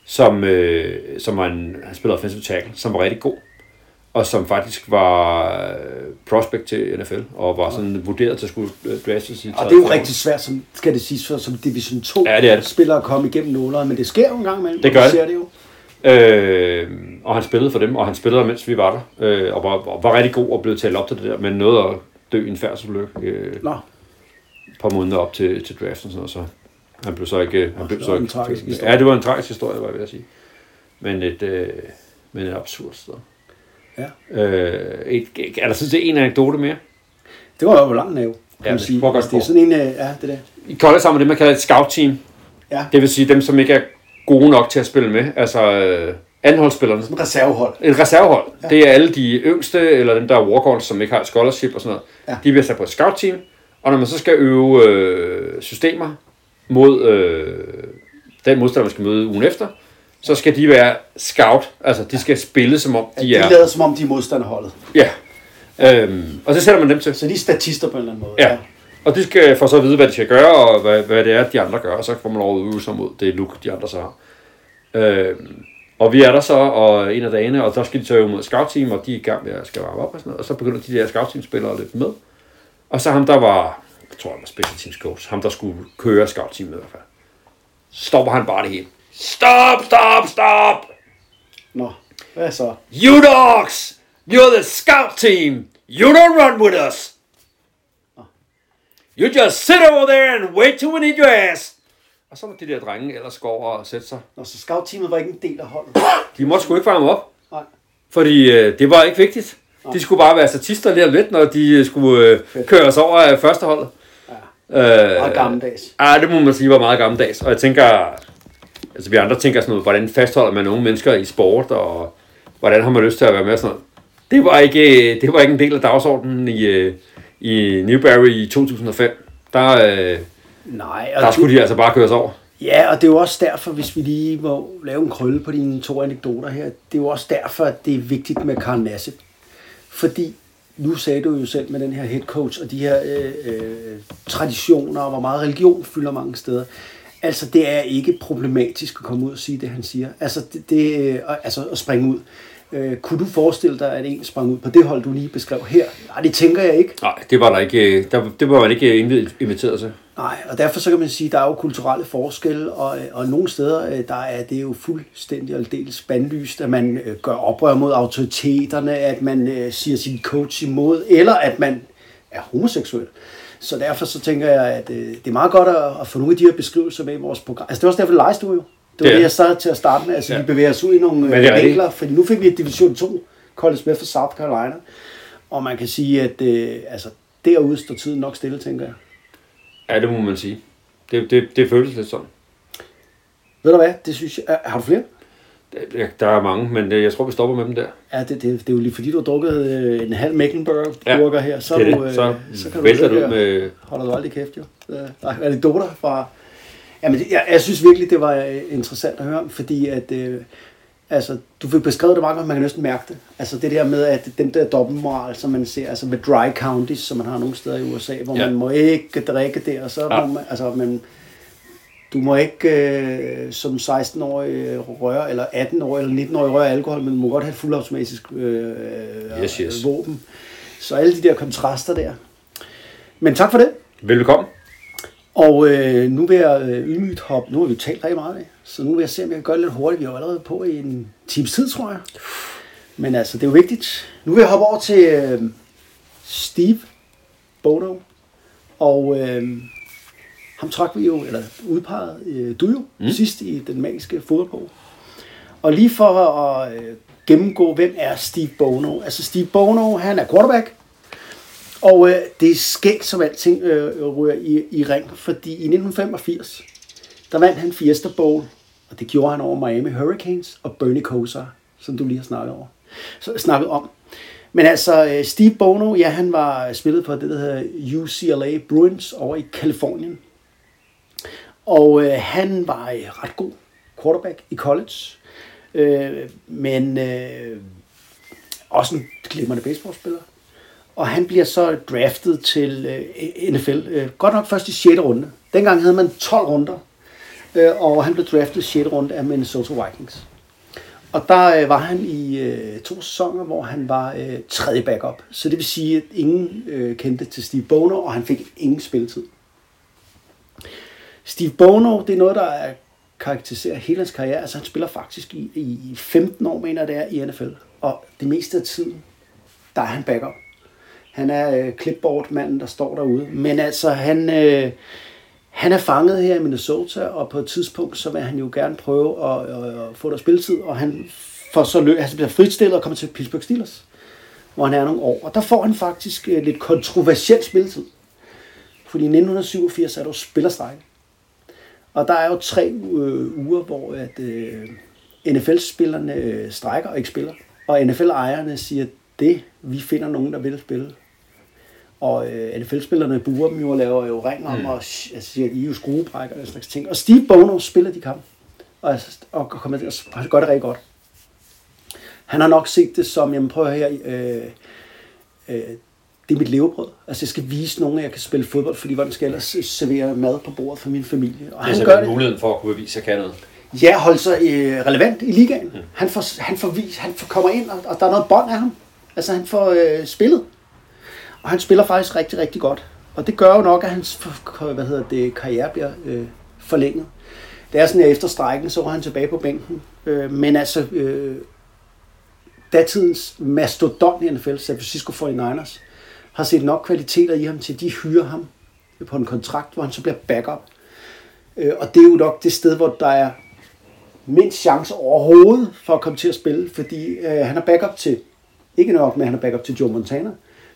som, øh, som var en, han spillede offensive tackle, som var rigtig god, og som faktisk var øh, prospect til NFL, og var sådan vurderet til at skulle øh, draftes i Og det er jo rigtig svært, som, skal det siges, for, som Division 2 Ja, det er det. spillere at komme igennem nålere, men det sker jo en gang imellem. Det og gør det. ser det jo. Øh, og han spillede for dem, og han spillede, mens vi var der, øh, og var, var, rigtig god og blev talt op til det der, men nåede at dø i en færdselsulykke øh, Nå, et par måneder op til, til draften, og sådan noget, så han blev så ikke... Han blev det så var en ikke tragisk historie. Ja, det var en tragisk historie, var jeg ved at sige. Men et, øh, men et absurd sted. Ja. Øh, et, er der sådan set en anekdote mere? Det var jo langt næv, kan Ja, det sige. godt det er sådan en, øh, ja, det der. I college sammen med det, man kalder et scout-team. Ja, Det vil sige dem, som ikke er gode nok til at spille med. Altså øh, anholdsspillerne. en reservehold. Et reservehold. Ja. Det er alle de yngste, eller dem, der er walk som ikke har et scholarship og sådan noget. Ja. De bliver sat på et scout-team. Og når man så skal øve øh, systemer mod øh, den modstander, man skal møde ugen efter, så skal de være scout. Altså, de skal spille, som om de De er... lader som om, de er modstanderholdet. Ja. Øhm, og så sætter man dem til. Så de er statister på en eller anden måde. Ja. Og de skal for så at vide, hvad de skal gøre, og hvad, hvad det er, de andre gør, og så får man lov at øve sig mod det look, de andre så har. Øhm, og vi er der så, og en af dagene, og der skal de så øve mod scout-team, og de er i gang med at skal varme op og sådan noget, og så begynder de der scout-team-spillere at løbe med. Og så ham, der var, jeg tror, han var special teams coach, ham, der skulle køre scout-teamet i hvert fald, stopper han bare det hele. Stop, stop, stop! Nå, hvad så? You dogs! You're the scout team! You don't run with us! You just sit over there and wait till we need your ass! Og så må de der drenge ellers gå over og sætte sig. Nå, så scout-teamet var ikke en del af holdet. De måtte sgu ikke varme op, Nej. fordi øh, det var ikke vigtigt. De skulle bare være statister lige lidt, når de øh, skulle øh, køres over af førsteholdet. Ja. Øh, Meget gammeldags. Ja, det må man sige var meget gammeldags. Og jeg tænker, altså vi andre tænker sådan noget, hvordan fastholder man unge mennesker i sport, og hvordan har man lyst til at være med og sådan noget. Det var ikke, det var ikke en del af dagsordenen i, øh, i Newberry i 2005. Der, øh, Nej, og der det- skulle de altså bare køres over. Ja, og det er jo også derfor, hvis vi lige må lave en krølle på dine to anekdoter her, det er jo også derfor, at det er vigtigt med Karl Nassib. Fordi nu sagde du jo selv med den her head coach og de her øh, øh, traditioner, og hvor meget religion fylder mange steder. Altså, det er ikke problematisk at komme ud og sige det, han siger. Altså, det, det, øh, altså at springe ud. Øh, kunne du forestille dig, at en sprang ud på det hold, du lige beskrev her? Nej, det tænker jeg ikke. Nej, det var der ikke, øh, der, det var man ikke indvidet- inviteret til. Nej, og derfor så kan man sige, at der er jo kulturelle forskelle, og, og nogle steder, øh, der er det jo fuldstændig aldeles bandlyst, at man øh, gør oprør mod autoriteterne, at man øh, siger sin coach imod, eller at man er homoseksuel. Så derfor så tænker jeg, at øh, det er meget godt at, at få nogle af de her beskrivelser med i vores program. Altså det var også derfor, du jo. Det var Det er det, jeg startede til at starte med. Altså Ja. ja. vi bevæger os ud i nogle er øh, vinkler, fordi nu fik vi et Division 2 college med fra South Carolina. Og man kan sige, at øh, altså, derude står tiden nok stille, tænker jeg. Ja, det må man sige. Det, det, det føles lidt sådan. Ved du hvad? Det synes jeg... Har du flere? Der- Der er mange, men øh, jeg tror, vi stopper med dem der. Ja, det, det, det er jo lige fordi, du har drukket øh, en halv Mecklenburg-burger her, så, det du, det. øh, Så, så kan du vælter du her. med... Holder du aldrig kæft, jo. Der er anekdoter fra... Jamen, jeg, jeg synes virkelig, det var interessant at høre om, fordi at... Øh, altså, du fik beskrevet det meget godt, man kan næsten mærke det. Altså det der med, at den der dobbeltmoral, som man ser, altså med dry counties, som man har nogle steder i USA, hvor Ja. ja. man må ikke drikke der, og så Ja. ja. må man, altså man, du må ikke øh, som 16-årig øh, røre, eller 18-årig eller 19-årig røre alkohol, men du må godt have et fuldautomatisk øh, Yes, yes. våben. Så alle de der kontraster der. Men tak for det. Velkommen. Og øh, nu vil jeg øh, ydmygt hoppe, nu har vi talt rigtig meget af, så nu vil jeg se, om jeg kan gøre det lidt hurtigt. Vi er jo allerede på i en times tid, tror jeg. Men altså, det er jo vigtigt. Nu vil jeg hoppe over til øh, Steve Bono. Og øh, ham trak vi jo, eller udpegede øh, du jo, mm. sidst i den magiske fodboldbog. Og lige for at øh, gennemgå, hvem er Steve Bono? Altså Steve Bono, han er quarterback, og øh, det er skægt, som alting øh, ryger i, i ring, fordi i 1985, der vandt han Fiesta Bowl, og det gjorde han over Miami Hurricanes og Bernie Kosar, som du lige har snakket, over, så, snakket om. Men altså, øh, Steve Bono, ja, han var spillet på det, der hedder UCLA Bruins over i Kalifornien. Og øh, han var øh, ret god quarterback i college, øh, men øh, også en glimrende baseballspiller. Og han bliver så draftet til øh, NFL, øh, godt nok først i 6. runde. Dengang havde man 12 runder, øh, og han blev draftet i 6. runde af Minnesota Vikings. Og der øh, var han i øh, to sæsoner, hvor han var øh, tredje backup. Så det vil sige, at ingen øh, kendte til Steve Boner, og han fik ingen spilletid. Steve Bono, det er noget, der er karakteriserer hele hans karriere. Altså han spiller faktisk i, i 15 år, mener det er, i NFL. Og det meste af tiden, der er han backup. Han er øh, clipboard-manden, der står derude. Men altså, han, øh, han er fanget her i Minnesota, og på et tidspunkt, så vil han jo gerne prøve at, at, at få der spilletid, og han får så løb, altså bliver fritstillet og kommer til Pittsburgh Steelers, hvor han er nogle år. Og der får han faktisk øh, lidt kontroversiel spilletid. Fordi i 1987 er der jo spillerstrække. Og der er jo tre øh, uger, hvor at, øh, NFL-spillerne øh, strækker og ikke spiller. Og NFL-ejerne siger, det, vi finder nogen, der vil spille. Og øh, NFL-spillerne buer dem jo og laver jo ring om, mm. og altså, siger, I er jo skruebrækker og slags ting. Og Steve Bono spiller de kamp, og, og, kommer til at gøre det rigtig godt. Han har nok set det som, jamen prøv her, øh, øh, det er mit levebrød. Altså jeg skal vise nogen, at jeg kan spille fodbold, fordi hvordan skal jeg ellers servere mad på bordet for min familie? Og han gør det. muligheden for at kunne bevise, at jeg kan noget. Ja, holde sig øh, relevant i ligaen. Mm. Han, får, han, får vis, han får, kommer ind, og, og der er noget bånd af ham. Altså han får øh, spillet. Og han spiller faktisk rigtig, rigtig godt. Og det gør jo nok, at hans hvad hedder det, karriere bliver øh, forlænget. Det er sådan, at efter strækken, så var han tilbage på bænken. Øh, men altså, øh, datidens mastodont i NFL, San Francisco 49ers, har set nok kvaliteter i ham til, at de hyrer ham på en kontrakt, hvor han så bliver backup. Øh, og det er jo nok det sted, hvor der er mindst chance overhovedet for at komme til at spille, fordi øh, han er backup til, ikke nok med, at han er backup til Joe Montana,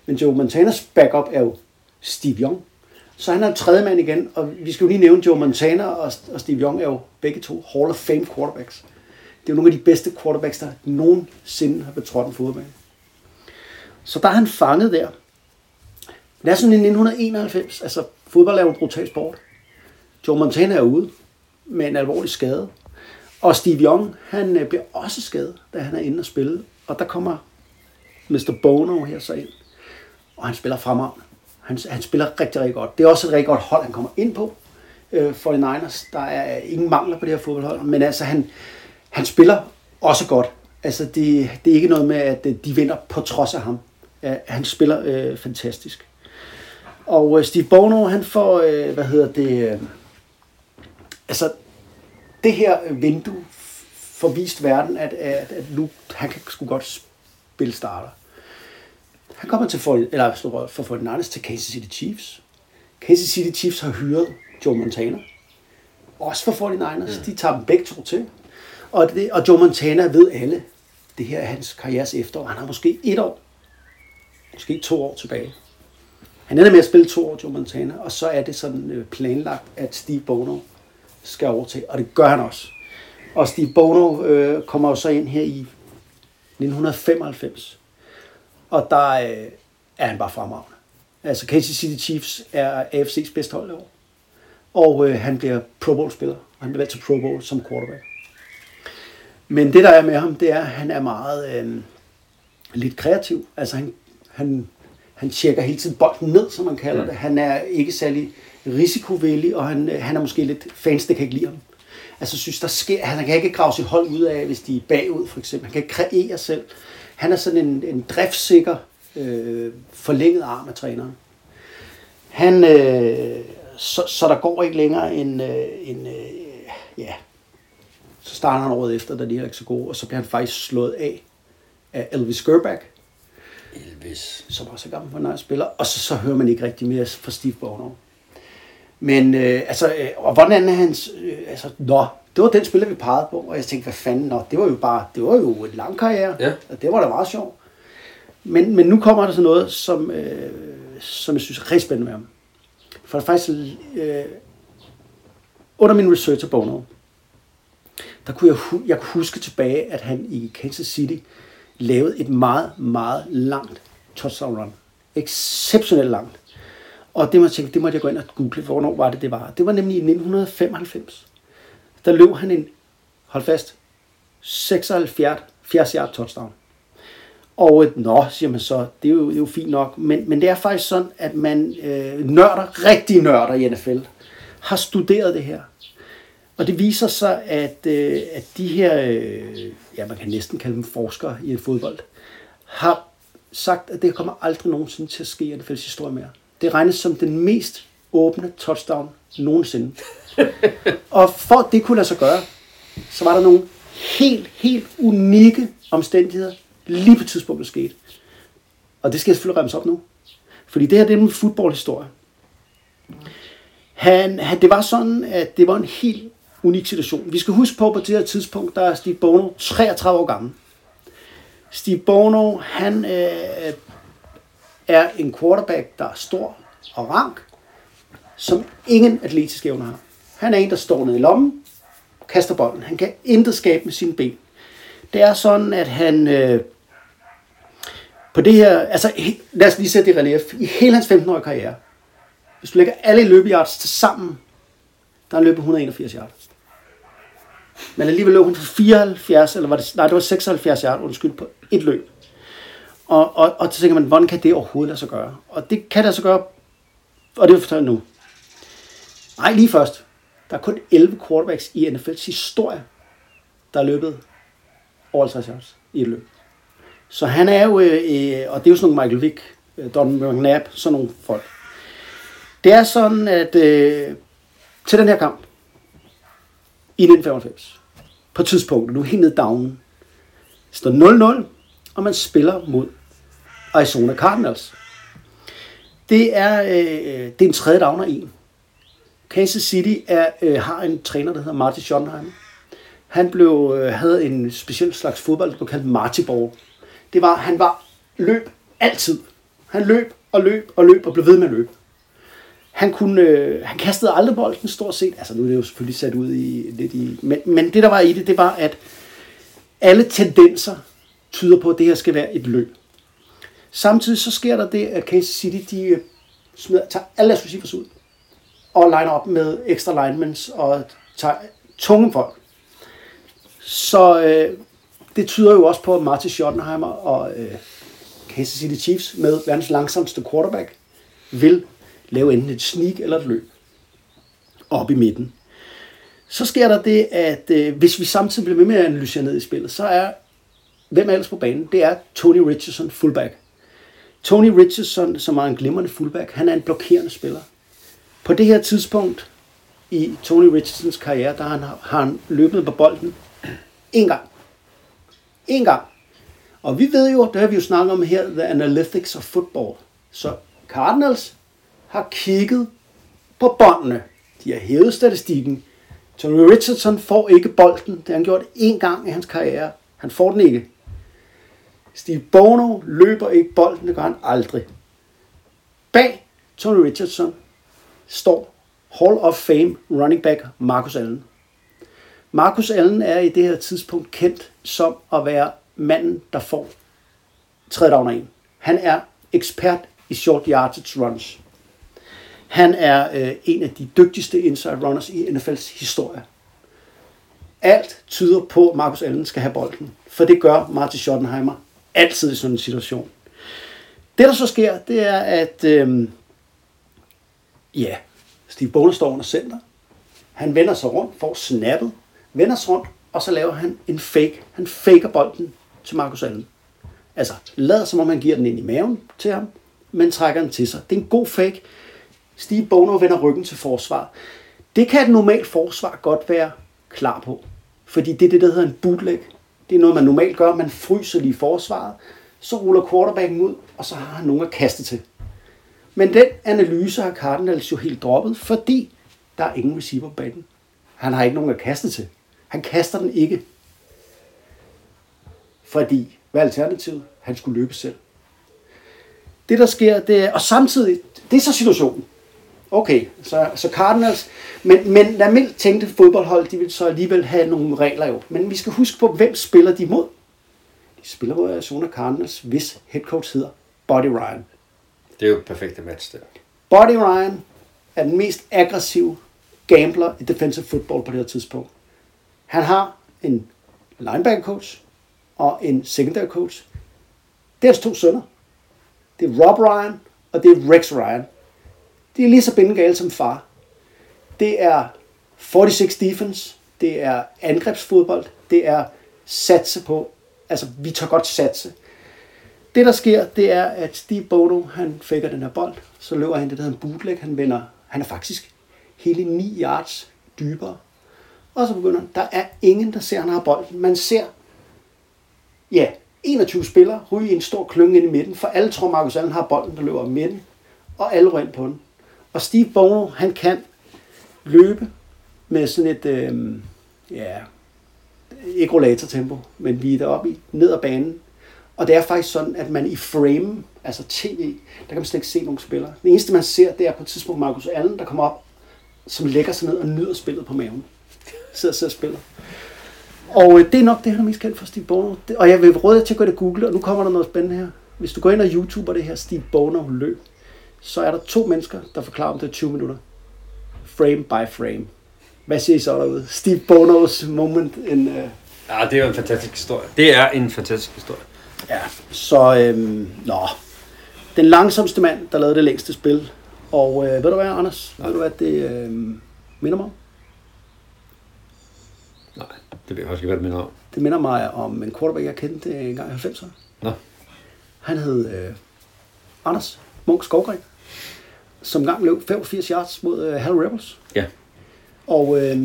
men Joe Montanas backup er jo Steve Young. Så han er tredje mand igen, og vi skal jo lige nævne Joe Montana og, og Steve Young er jo begge to Hall of Fame quarterbacks. Det er jo nogle af de bedste quarterbacks, der nogensinde har betrådt en fodboldbane. Så der er han fanget der. Det er sådan i 1991, altså fodbold er jo en brutal sport. Joe Montana er ude med en alvorlig skade. Og Steve Young, han øh, bliver også skadet, da han er inde og spille. Og der kommer Mr. Bono her så ind. Og han spiller fremragende. Han, han spiller rigtig, rigtig godt. Det er også et rigtig godt hold, han kommer ind på. Øh, for the Niners. Der er ingen mangler på det her fodboldhold. Men altså, han, han spiller også godt. Altså, det, det er ikke noget med, at øh, de vinder på trods af ham. Han spiller øh, fantastisk. Og øh, Steve Bono, han får, øh, hvad hedder det, øh, altså det her vindue får vist verden, at, at, at nu, han kan sgu godt spille starter. Han kommer til for, eller for Fortnite til Kansas City Chiefs. Kansas City Chiefs har hyret Joe Montana. Også for 49ers. Ja. De tager dem begge to til. Og, det, og Joe Montana ved alle, det her er hans karrieres efterår. Han har måske et år, måske to år tilbage. Han ender med at spille to år Joe Montana, og så er det sådan øh, planlagt, at Steve Bono skal overtage, og det gør han også. Og Steve Bono øh, kommer jo så ind her i 1995, og der øh, er han bare fremragende. Altså Kansas City Chiefs er AFC's bedste hold i år, og øh, han bliver Pro Bowl-spiller, og han bliver valgt til Pro Bowl som quarterback. Men det der er med ham, det er, at han er meget øh, lidt kreativ. Altså han, han han tjekker hele tiden bolden ned, som man kalder det. Han er ikke særlig risikovillig, og han, han er måske lidt fans, der kan ikke lide ham. Altså synes, der sker, han kan ikke grave sit hold ud af, hvis de er bagud, for eksempel. Han kan ikke kreere selv. Han er sådan en, en driftsikker, øh, forlænget arm af træneren. Han, øh, så, så der går ikke længere en, øh, en øh, ja, så starter han året efter, da de er ikke så gode, og så bliver han faktisk slået af af Elvis Gerback, Elvis. Som også er gammel for en spiller. Og så, så hører man ikke rigtig mere fra Steve Bono. Men øh, altså, øh, og hvordan er hans, øh, altså, nå, det var den spiller, vi pegede på, og jeg tænkte, hvad fanden, nå, det var jo bare, det var jo en lang karriere, ja. og det var da meget sjovt. Men, men nu kommer der så noget, som, øh, som jeg synes er rigtig spændende med ham. For det er faktisk, øh, under min research af Bono, der kunne jeg, jeg kunne huske tilbage, at han i Kansas City lavede et meget, meget langt touchdown run. Exceptionelt langt. Og det må tænkte, det måtte jeg gå ind og google, hvornår var det, det var. Det var nemlig i 1995. Der løb han en, hold fast, 76 yard touchdown. Og et, nå, siger man så, det er jo, det er jo fint nok, men, men det er faktisk sådan, at man øh, nørder, rigtige nørder i NFL, har studeret det her. Og det viser sig, at, øh, at de her, øh, ja man kan næsten kalde dem forskere i fodbold, har sagt, at det kommer aldrig nogensinde til at ske i NFL's historie mere. Det regnes som den mest åbne touchdown nogensinde. og for at det kunne lade sig gøre, så var der nogle helt, helt unikke omstændigheder lige på tidspunktet skete. Og det skal jeg selvfølgelig remse op nu. Fordi det her det er en fodboldhistorie. Han, han, det var sådan, at det var en helt unik situation. Vi skal huske på, på det her tidspunkt, der er Steve Bono 33 år gammel. Steve Bono, han øh, er en quarterback, der er stor og rank, som ingen atletiske evner har. Han er en, der står nede i lommen, kaster bolden. Han kan intet skabe med sine ben. Det er sådan, at han øh, på det her, altså lad os lige sætte det i relief, i hele hans 15-årige karriere, hvis du lægger alle løbeyards til sammen, der er han løbet 181 yards. Men alligevel lå hun for 74, eller var det, nej, det var 76 yards, undskyld, på et løb. Og, og, og så tænker man, hvordan kan det overhovedet lade sig gøre? Og det kan det så gøre, og det vil fortælle nu. Nej, lige først. Der er kun 11 quarterbacks i NFL's historie, der er løbet over 50 yards i et løb. Så han er jo, øh, øh og det er jo sådan nogle Michael Vick, øh, Don McNabb, sådan nogle folk. Det er sådan, at øh, til den her kamp, i 1995, på tidspunktet, nu helt ned down, står 0-0, og man spiller mod Arizona Cardinals. Det er, øh, det er en tredje downer en. Kansas City er, øh, har en træner, der hedder Marty Schottenheimer. Han blev, øh, havde en speciel slags fodbold, der blev kaldt Marty Ball det var, han var løb altid. Han løb og løb og løb og blev ved med at løbe. Han, kunne, øh, han kastede aldrig bolden stort set. Altså nu er det jo selvfølgelig sat ud i lidt i... Men, men det der var i det, det var, at alle tendenser tyder på, at det her skal være et løb. Samtidig så sker der det, at Kansas City, de øh, smider, tager alle deres receivers ud og liner op med ekstra linemans og tager tunge folk. Så øh, det tyder jo også på, at Martin Schottenheimer og øh, Kansas City Chiefs med verdens langsomste quarterback vil lave enten et sneak eller et løb op i midten. Så sker der det, at øh, hvis vi samtidig bliver med med at analysere ned i spillet, så er, hvem er ellers på banen? Det er Tony Richardson, fullback. Tony Richardson, som er en glimrende fullback, han er en blokerende spiller. På det her tidspunkt i Tony Richardsons karriere, der har han, har han løbet på bolden en gang. En gang. Og vi ved jo, det har vi jo snakket om her, The Analytics of Football. Så Cardinals har kigget på båndene. De har hævet statistikken. Tony Richardson får ikke bolden. Det har han gjort én gang i hans karriere. Han får den ikke. Steve Bono løber ikke bolden. Det gør han aldrig. Bag Tony Richardson står Hall of Fame running back Marcus Allen. Marcus Allen er i det her tidspunkt kendt som at være manden, der får tredje down en. Han er ekspert i short yardage runs. Han er øh, en af de dygtigste inside runners i NFL's historie. Alt tyder på, at Marcus Allen skal have bolden, for det gør Martin Schottenheimer altid i sådan en situation. Det, der så sker, det er, at øh, ja, Steve Bowler står under center. Han vender sig rundt, får snappet, vender sig rundt, og så laver han en fake. Han faker bolden til Marcus Allen. Altså, lader som om han giver den ind i maven til ham, men trækker den til sig. Det er en god fake. Steve Bono vender ryggen til forsvar. Det kan et normalt forsvar godt være klar på. Fordi det er det, der hedder en bootleg. Det er noget, man normalt gør. Man fryser lige forsvaret. Så ruller quarterbacken ud, og så har han nogen at kaste til. Men den analyse har Cardinals jo helt droppet, fordi der er ingen receiver på banen. Han har ikke nogen at kaste til. Han kaster den ikke. Fordi, hvad er alternativet? Han skulle løbe selv. Det der sker, det er, og samtidig, det er så situationen. Okay, så, så Cardinals, men, men lad mildt tænkte fodboldhold, de vil så alligevel have nogle regler jo. Men vi skal huske på, hvem spiller de mod? De spiller mod Arizona Cardinals, hvis head coach hedder Buddy Ryan. Det er jo et perfekt match der. Buddy Ryan er den mest aggressive gambler i defensive football på det her tidspunkt. Han har en linebacker coach og en secondary coach. Det er hans to sønner. Det er Rob Ryan, og det er Rex Ryan. De er lige så bindegale som far. Det er 46 defense, det er angrebsfodbold, det er satse på, altså vi tager godt satse. Det der sker, det er, at Steve Bono, han fækker den her bold, så løber han det, der hedder en bootleg, han vender, han er faktisk hele 9 yards dybere. Og så begynder han, der er ingen, der ser, han har bolden. Man ser, ja, 21 spillere ryge i en stor klynge ind i midten, for alle tror, Marcus Allen har bolden, der løber om midten, og alle rører ind på den. Og Steve Bono, han kan løbe med sådan et, øh, ja, ikke rollator-tempo, men lige deroppe i, ned ad banen. Og det er faktisk sådan, at man i frame, altså tv, der kan man slet ikke se nogen spillere. Det eneste, man ser, det er på et tidspunkt Marcus Allen, der kommer op, som lægger sig ned og nyder spillet på maven. Sidder og sidder og spiller. Og øh, det er nok det, han er mest kendt for Steve Bono. Og jeg vil råde jer til at gå ind og google, og nu kommer der noget spændende her. Hvis du går ind og YouTuber det her Steve Bono løb, så er der to mennesker, der forklarer om det er 20 minutter. Frame by frame. Hvad siger I så derude? Steve Bonos moment in... Uh... Ja, det er jo en fantastisk historie. Det er en fantastisk historie. Ja, så øhm, nå. Den langsomste mand, der lavede det længste spil. Og øh, ved du hvad, Anders? Ja. Ved du hvad, det øh, minder mig om? Nej, det ved jeg faktisk ikke, hvad det minder om. Det minder mig om en quarterback, jeg kendte engang i 90'erne. Nå. Han hed øh, Anders Munk Skovgren, som engang løb 85 yards mod øh, Hell Rebels. Ja, Og øh,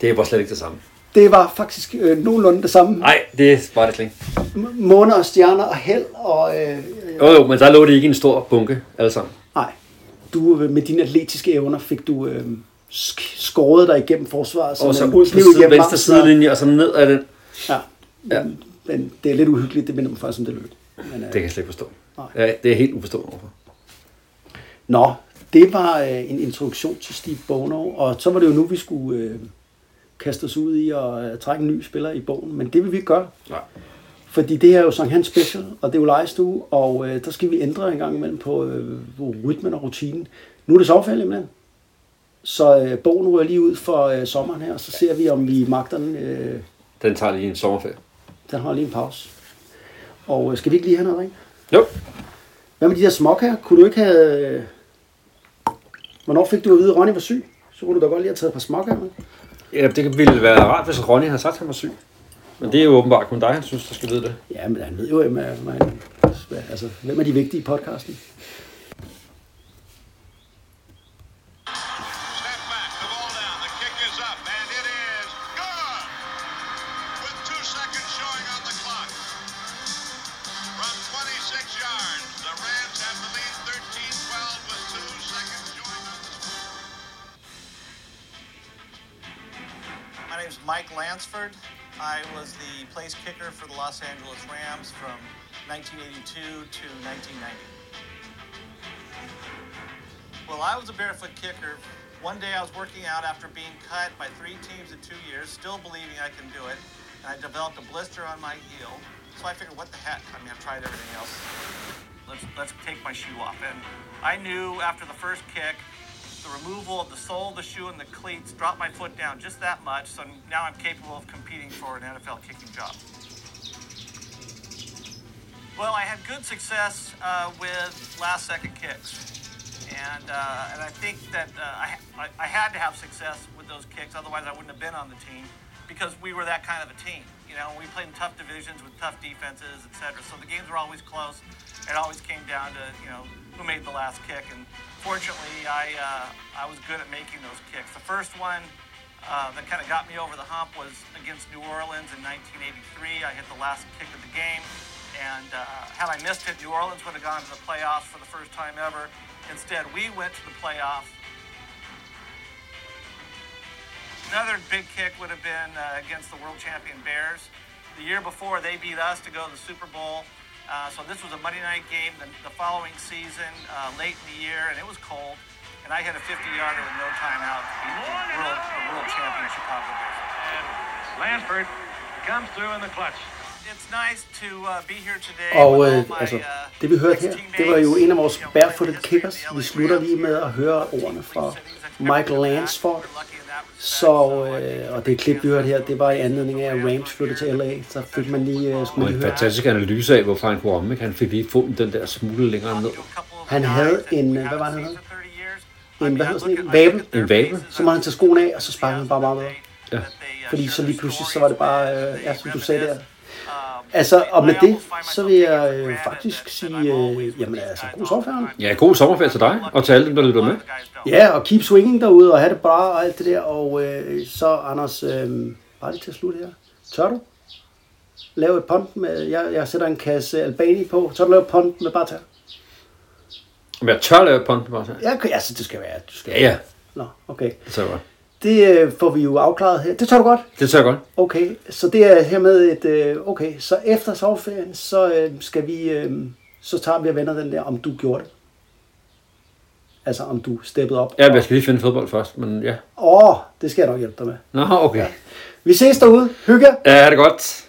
det var slet ikke det samme. det var faktisk øh, nogenlunde det samme. Nej, det var det slet ikke. M- Måner og stjerner og held og... Øh, Jo, jo, men der lå det ikke en stor bunke, alle sammen. nej, du øh, med dine atletiske evner fik du øh, sk- skåret dig igennem forsvaret. Og så ud på side, venstre sidelinje, og så ned ad den. Ja. Ja. Men, men det er lidt uhyggeligt, det minder mig faktisk om det løb. Men, øh, Det kan jeg slet ikke forstå. Nej. Ja, det er helt uforstående overfor. Nå, det var øh, en introduktion til Steve Bono, og så var det jo nu, vi skulle øh, kaste os ud i at øh, trække en ny spiller i bogen, men det vil vi ikke gøre, Nej. fordi det er jo Sankt Hans Special, og det er jo lejestue, og øh, der skal vi ændre en gang imellem på, øh, på rytmen og rutinen. Nu er det sommerferie, simpelthen. Så øh, bogen ryger lige ud for øh, sommeren her, og så ser vi, om vi magter den. Øh, Den tager lige en sommerferie. den har lige en pause. Og øh, skal vi ikke lige have noget ring? Jo. Hvad med de der smok her? Kunne du ikke have... øh, Hvornår fik du at vide, at Ronny var syg? Så kunne du da godt lige have taget et par smok her med. Ja, det ville være rart, hvis Ronny havde sagt, at han var syg. Men det er jo åbenbart kun dig, han synes, der skal vide det. Ja, men han ved jo, hvem er, er, altså, hvem er de vigtige i podcasten. Lansford. I was the place kicker for the Los Angeles Rams from 1982 to 1990. Well, I was a barefoot kicker. One day I was working out after being cut by three teams in two years, still believing I can do it. And I developed a blister on my heel. So I figured, what the heck? I mean, I've tried everything else. Let's, let's take my shoe off. And I knew after the first kick, the removal of the sole of the shoe and the cleats dropped my foot down just that much. So now I'm capable of competing for an NFL kicking job. Well, I had good success uh, with last second kicks. And, uh, and I think that uh, I, I, I had to have success with those kicks, otherwise I wouldn't have been on the team because we were that kind of a team. You know, we played in tough divisions with tough defenses, etc. So the games were always close. It always came down to you know who made the last kick, and fortunately, I uh, I was good at making those kicks. The first one uh, that kind of got me over the hump was against New Orleans in 1983. I hit the last kick of the game, and uh, had I missed it, New Orleans would have gone to the playoffs for the first time ever. Instead, we went to the playoffs. Another big kick would have been uh, against the world champion Bears. The year before, they beat us to go to the Super Bowl. Uh, so this was a Monday night game the, the following season, uh, late in the year, and it was cold. And I hit a 50-yarder with no timeout to beat the world, the world champion Chicago Bears. And Lansford comes through in the clutch. it's nice to uh, be here today Og with øh, all my, altså, uh, det vi hørte her, det var jo en af vores You know, barefooted history kickers. of the Vi LA slutter Rams. lige med at høre ordene fra Queen Cities that's never Michael. Lansford. Så, øh, og det klip, vi hørte her, det var i anledning af, at Rams flyttede til LA. Så fik man lige, øh, Og skulle en høre. fantastisk analyse af, hvorfor han kunne om, ikke? Han fik lige fundet den der smule længere ned. Han havde en, øh, hvad var det, han havde? En, hvad hedder sådan en? Vabel. En vabel. Så må han tage skoene af, og så sparker han bare meget bedre. Ja. Fordi så lige pludselig, så var det bare, øh, ja, som du sagde der. Altså, og med det, så vil jeg øh, faktisk sige, øh, jamen altså, god sommerferie. Ja, god sommerferie til dig, og til alle dem, der lytter med. Ja, og keep swinging derude, og have det bra og alt det der. Og øh, så, Anders, øh, bare lige til at slutte her. Tør du? Lave et punt med, jeg, jeg sætter en kasse Albani på. Tør du lave et punt med bare tær? Men jeg tør lave et punt, bare så. Ja, altså, det skal være. Du skal Ja, ja. Nå, okay. Jeg godt. Det øh, får vi jo afklaret her. Det tør du godt? Det tør jeg godt. Okay, så det er hermed et, øh, okay, så efter sommerferien, så øh, skal vi, øh, så tager vi og vender den der, om du gjorde det. Altså, om du steppede op. Ja, jeg skal lige finde fodbold først, men ja. Åh, det skal jeg nok hjælpe dig med. Nå, okay. Vi ses derude. Hygge. Ja, det er godt.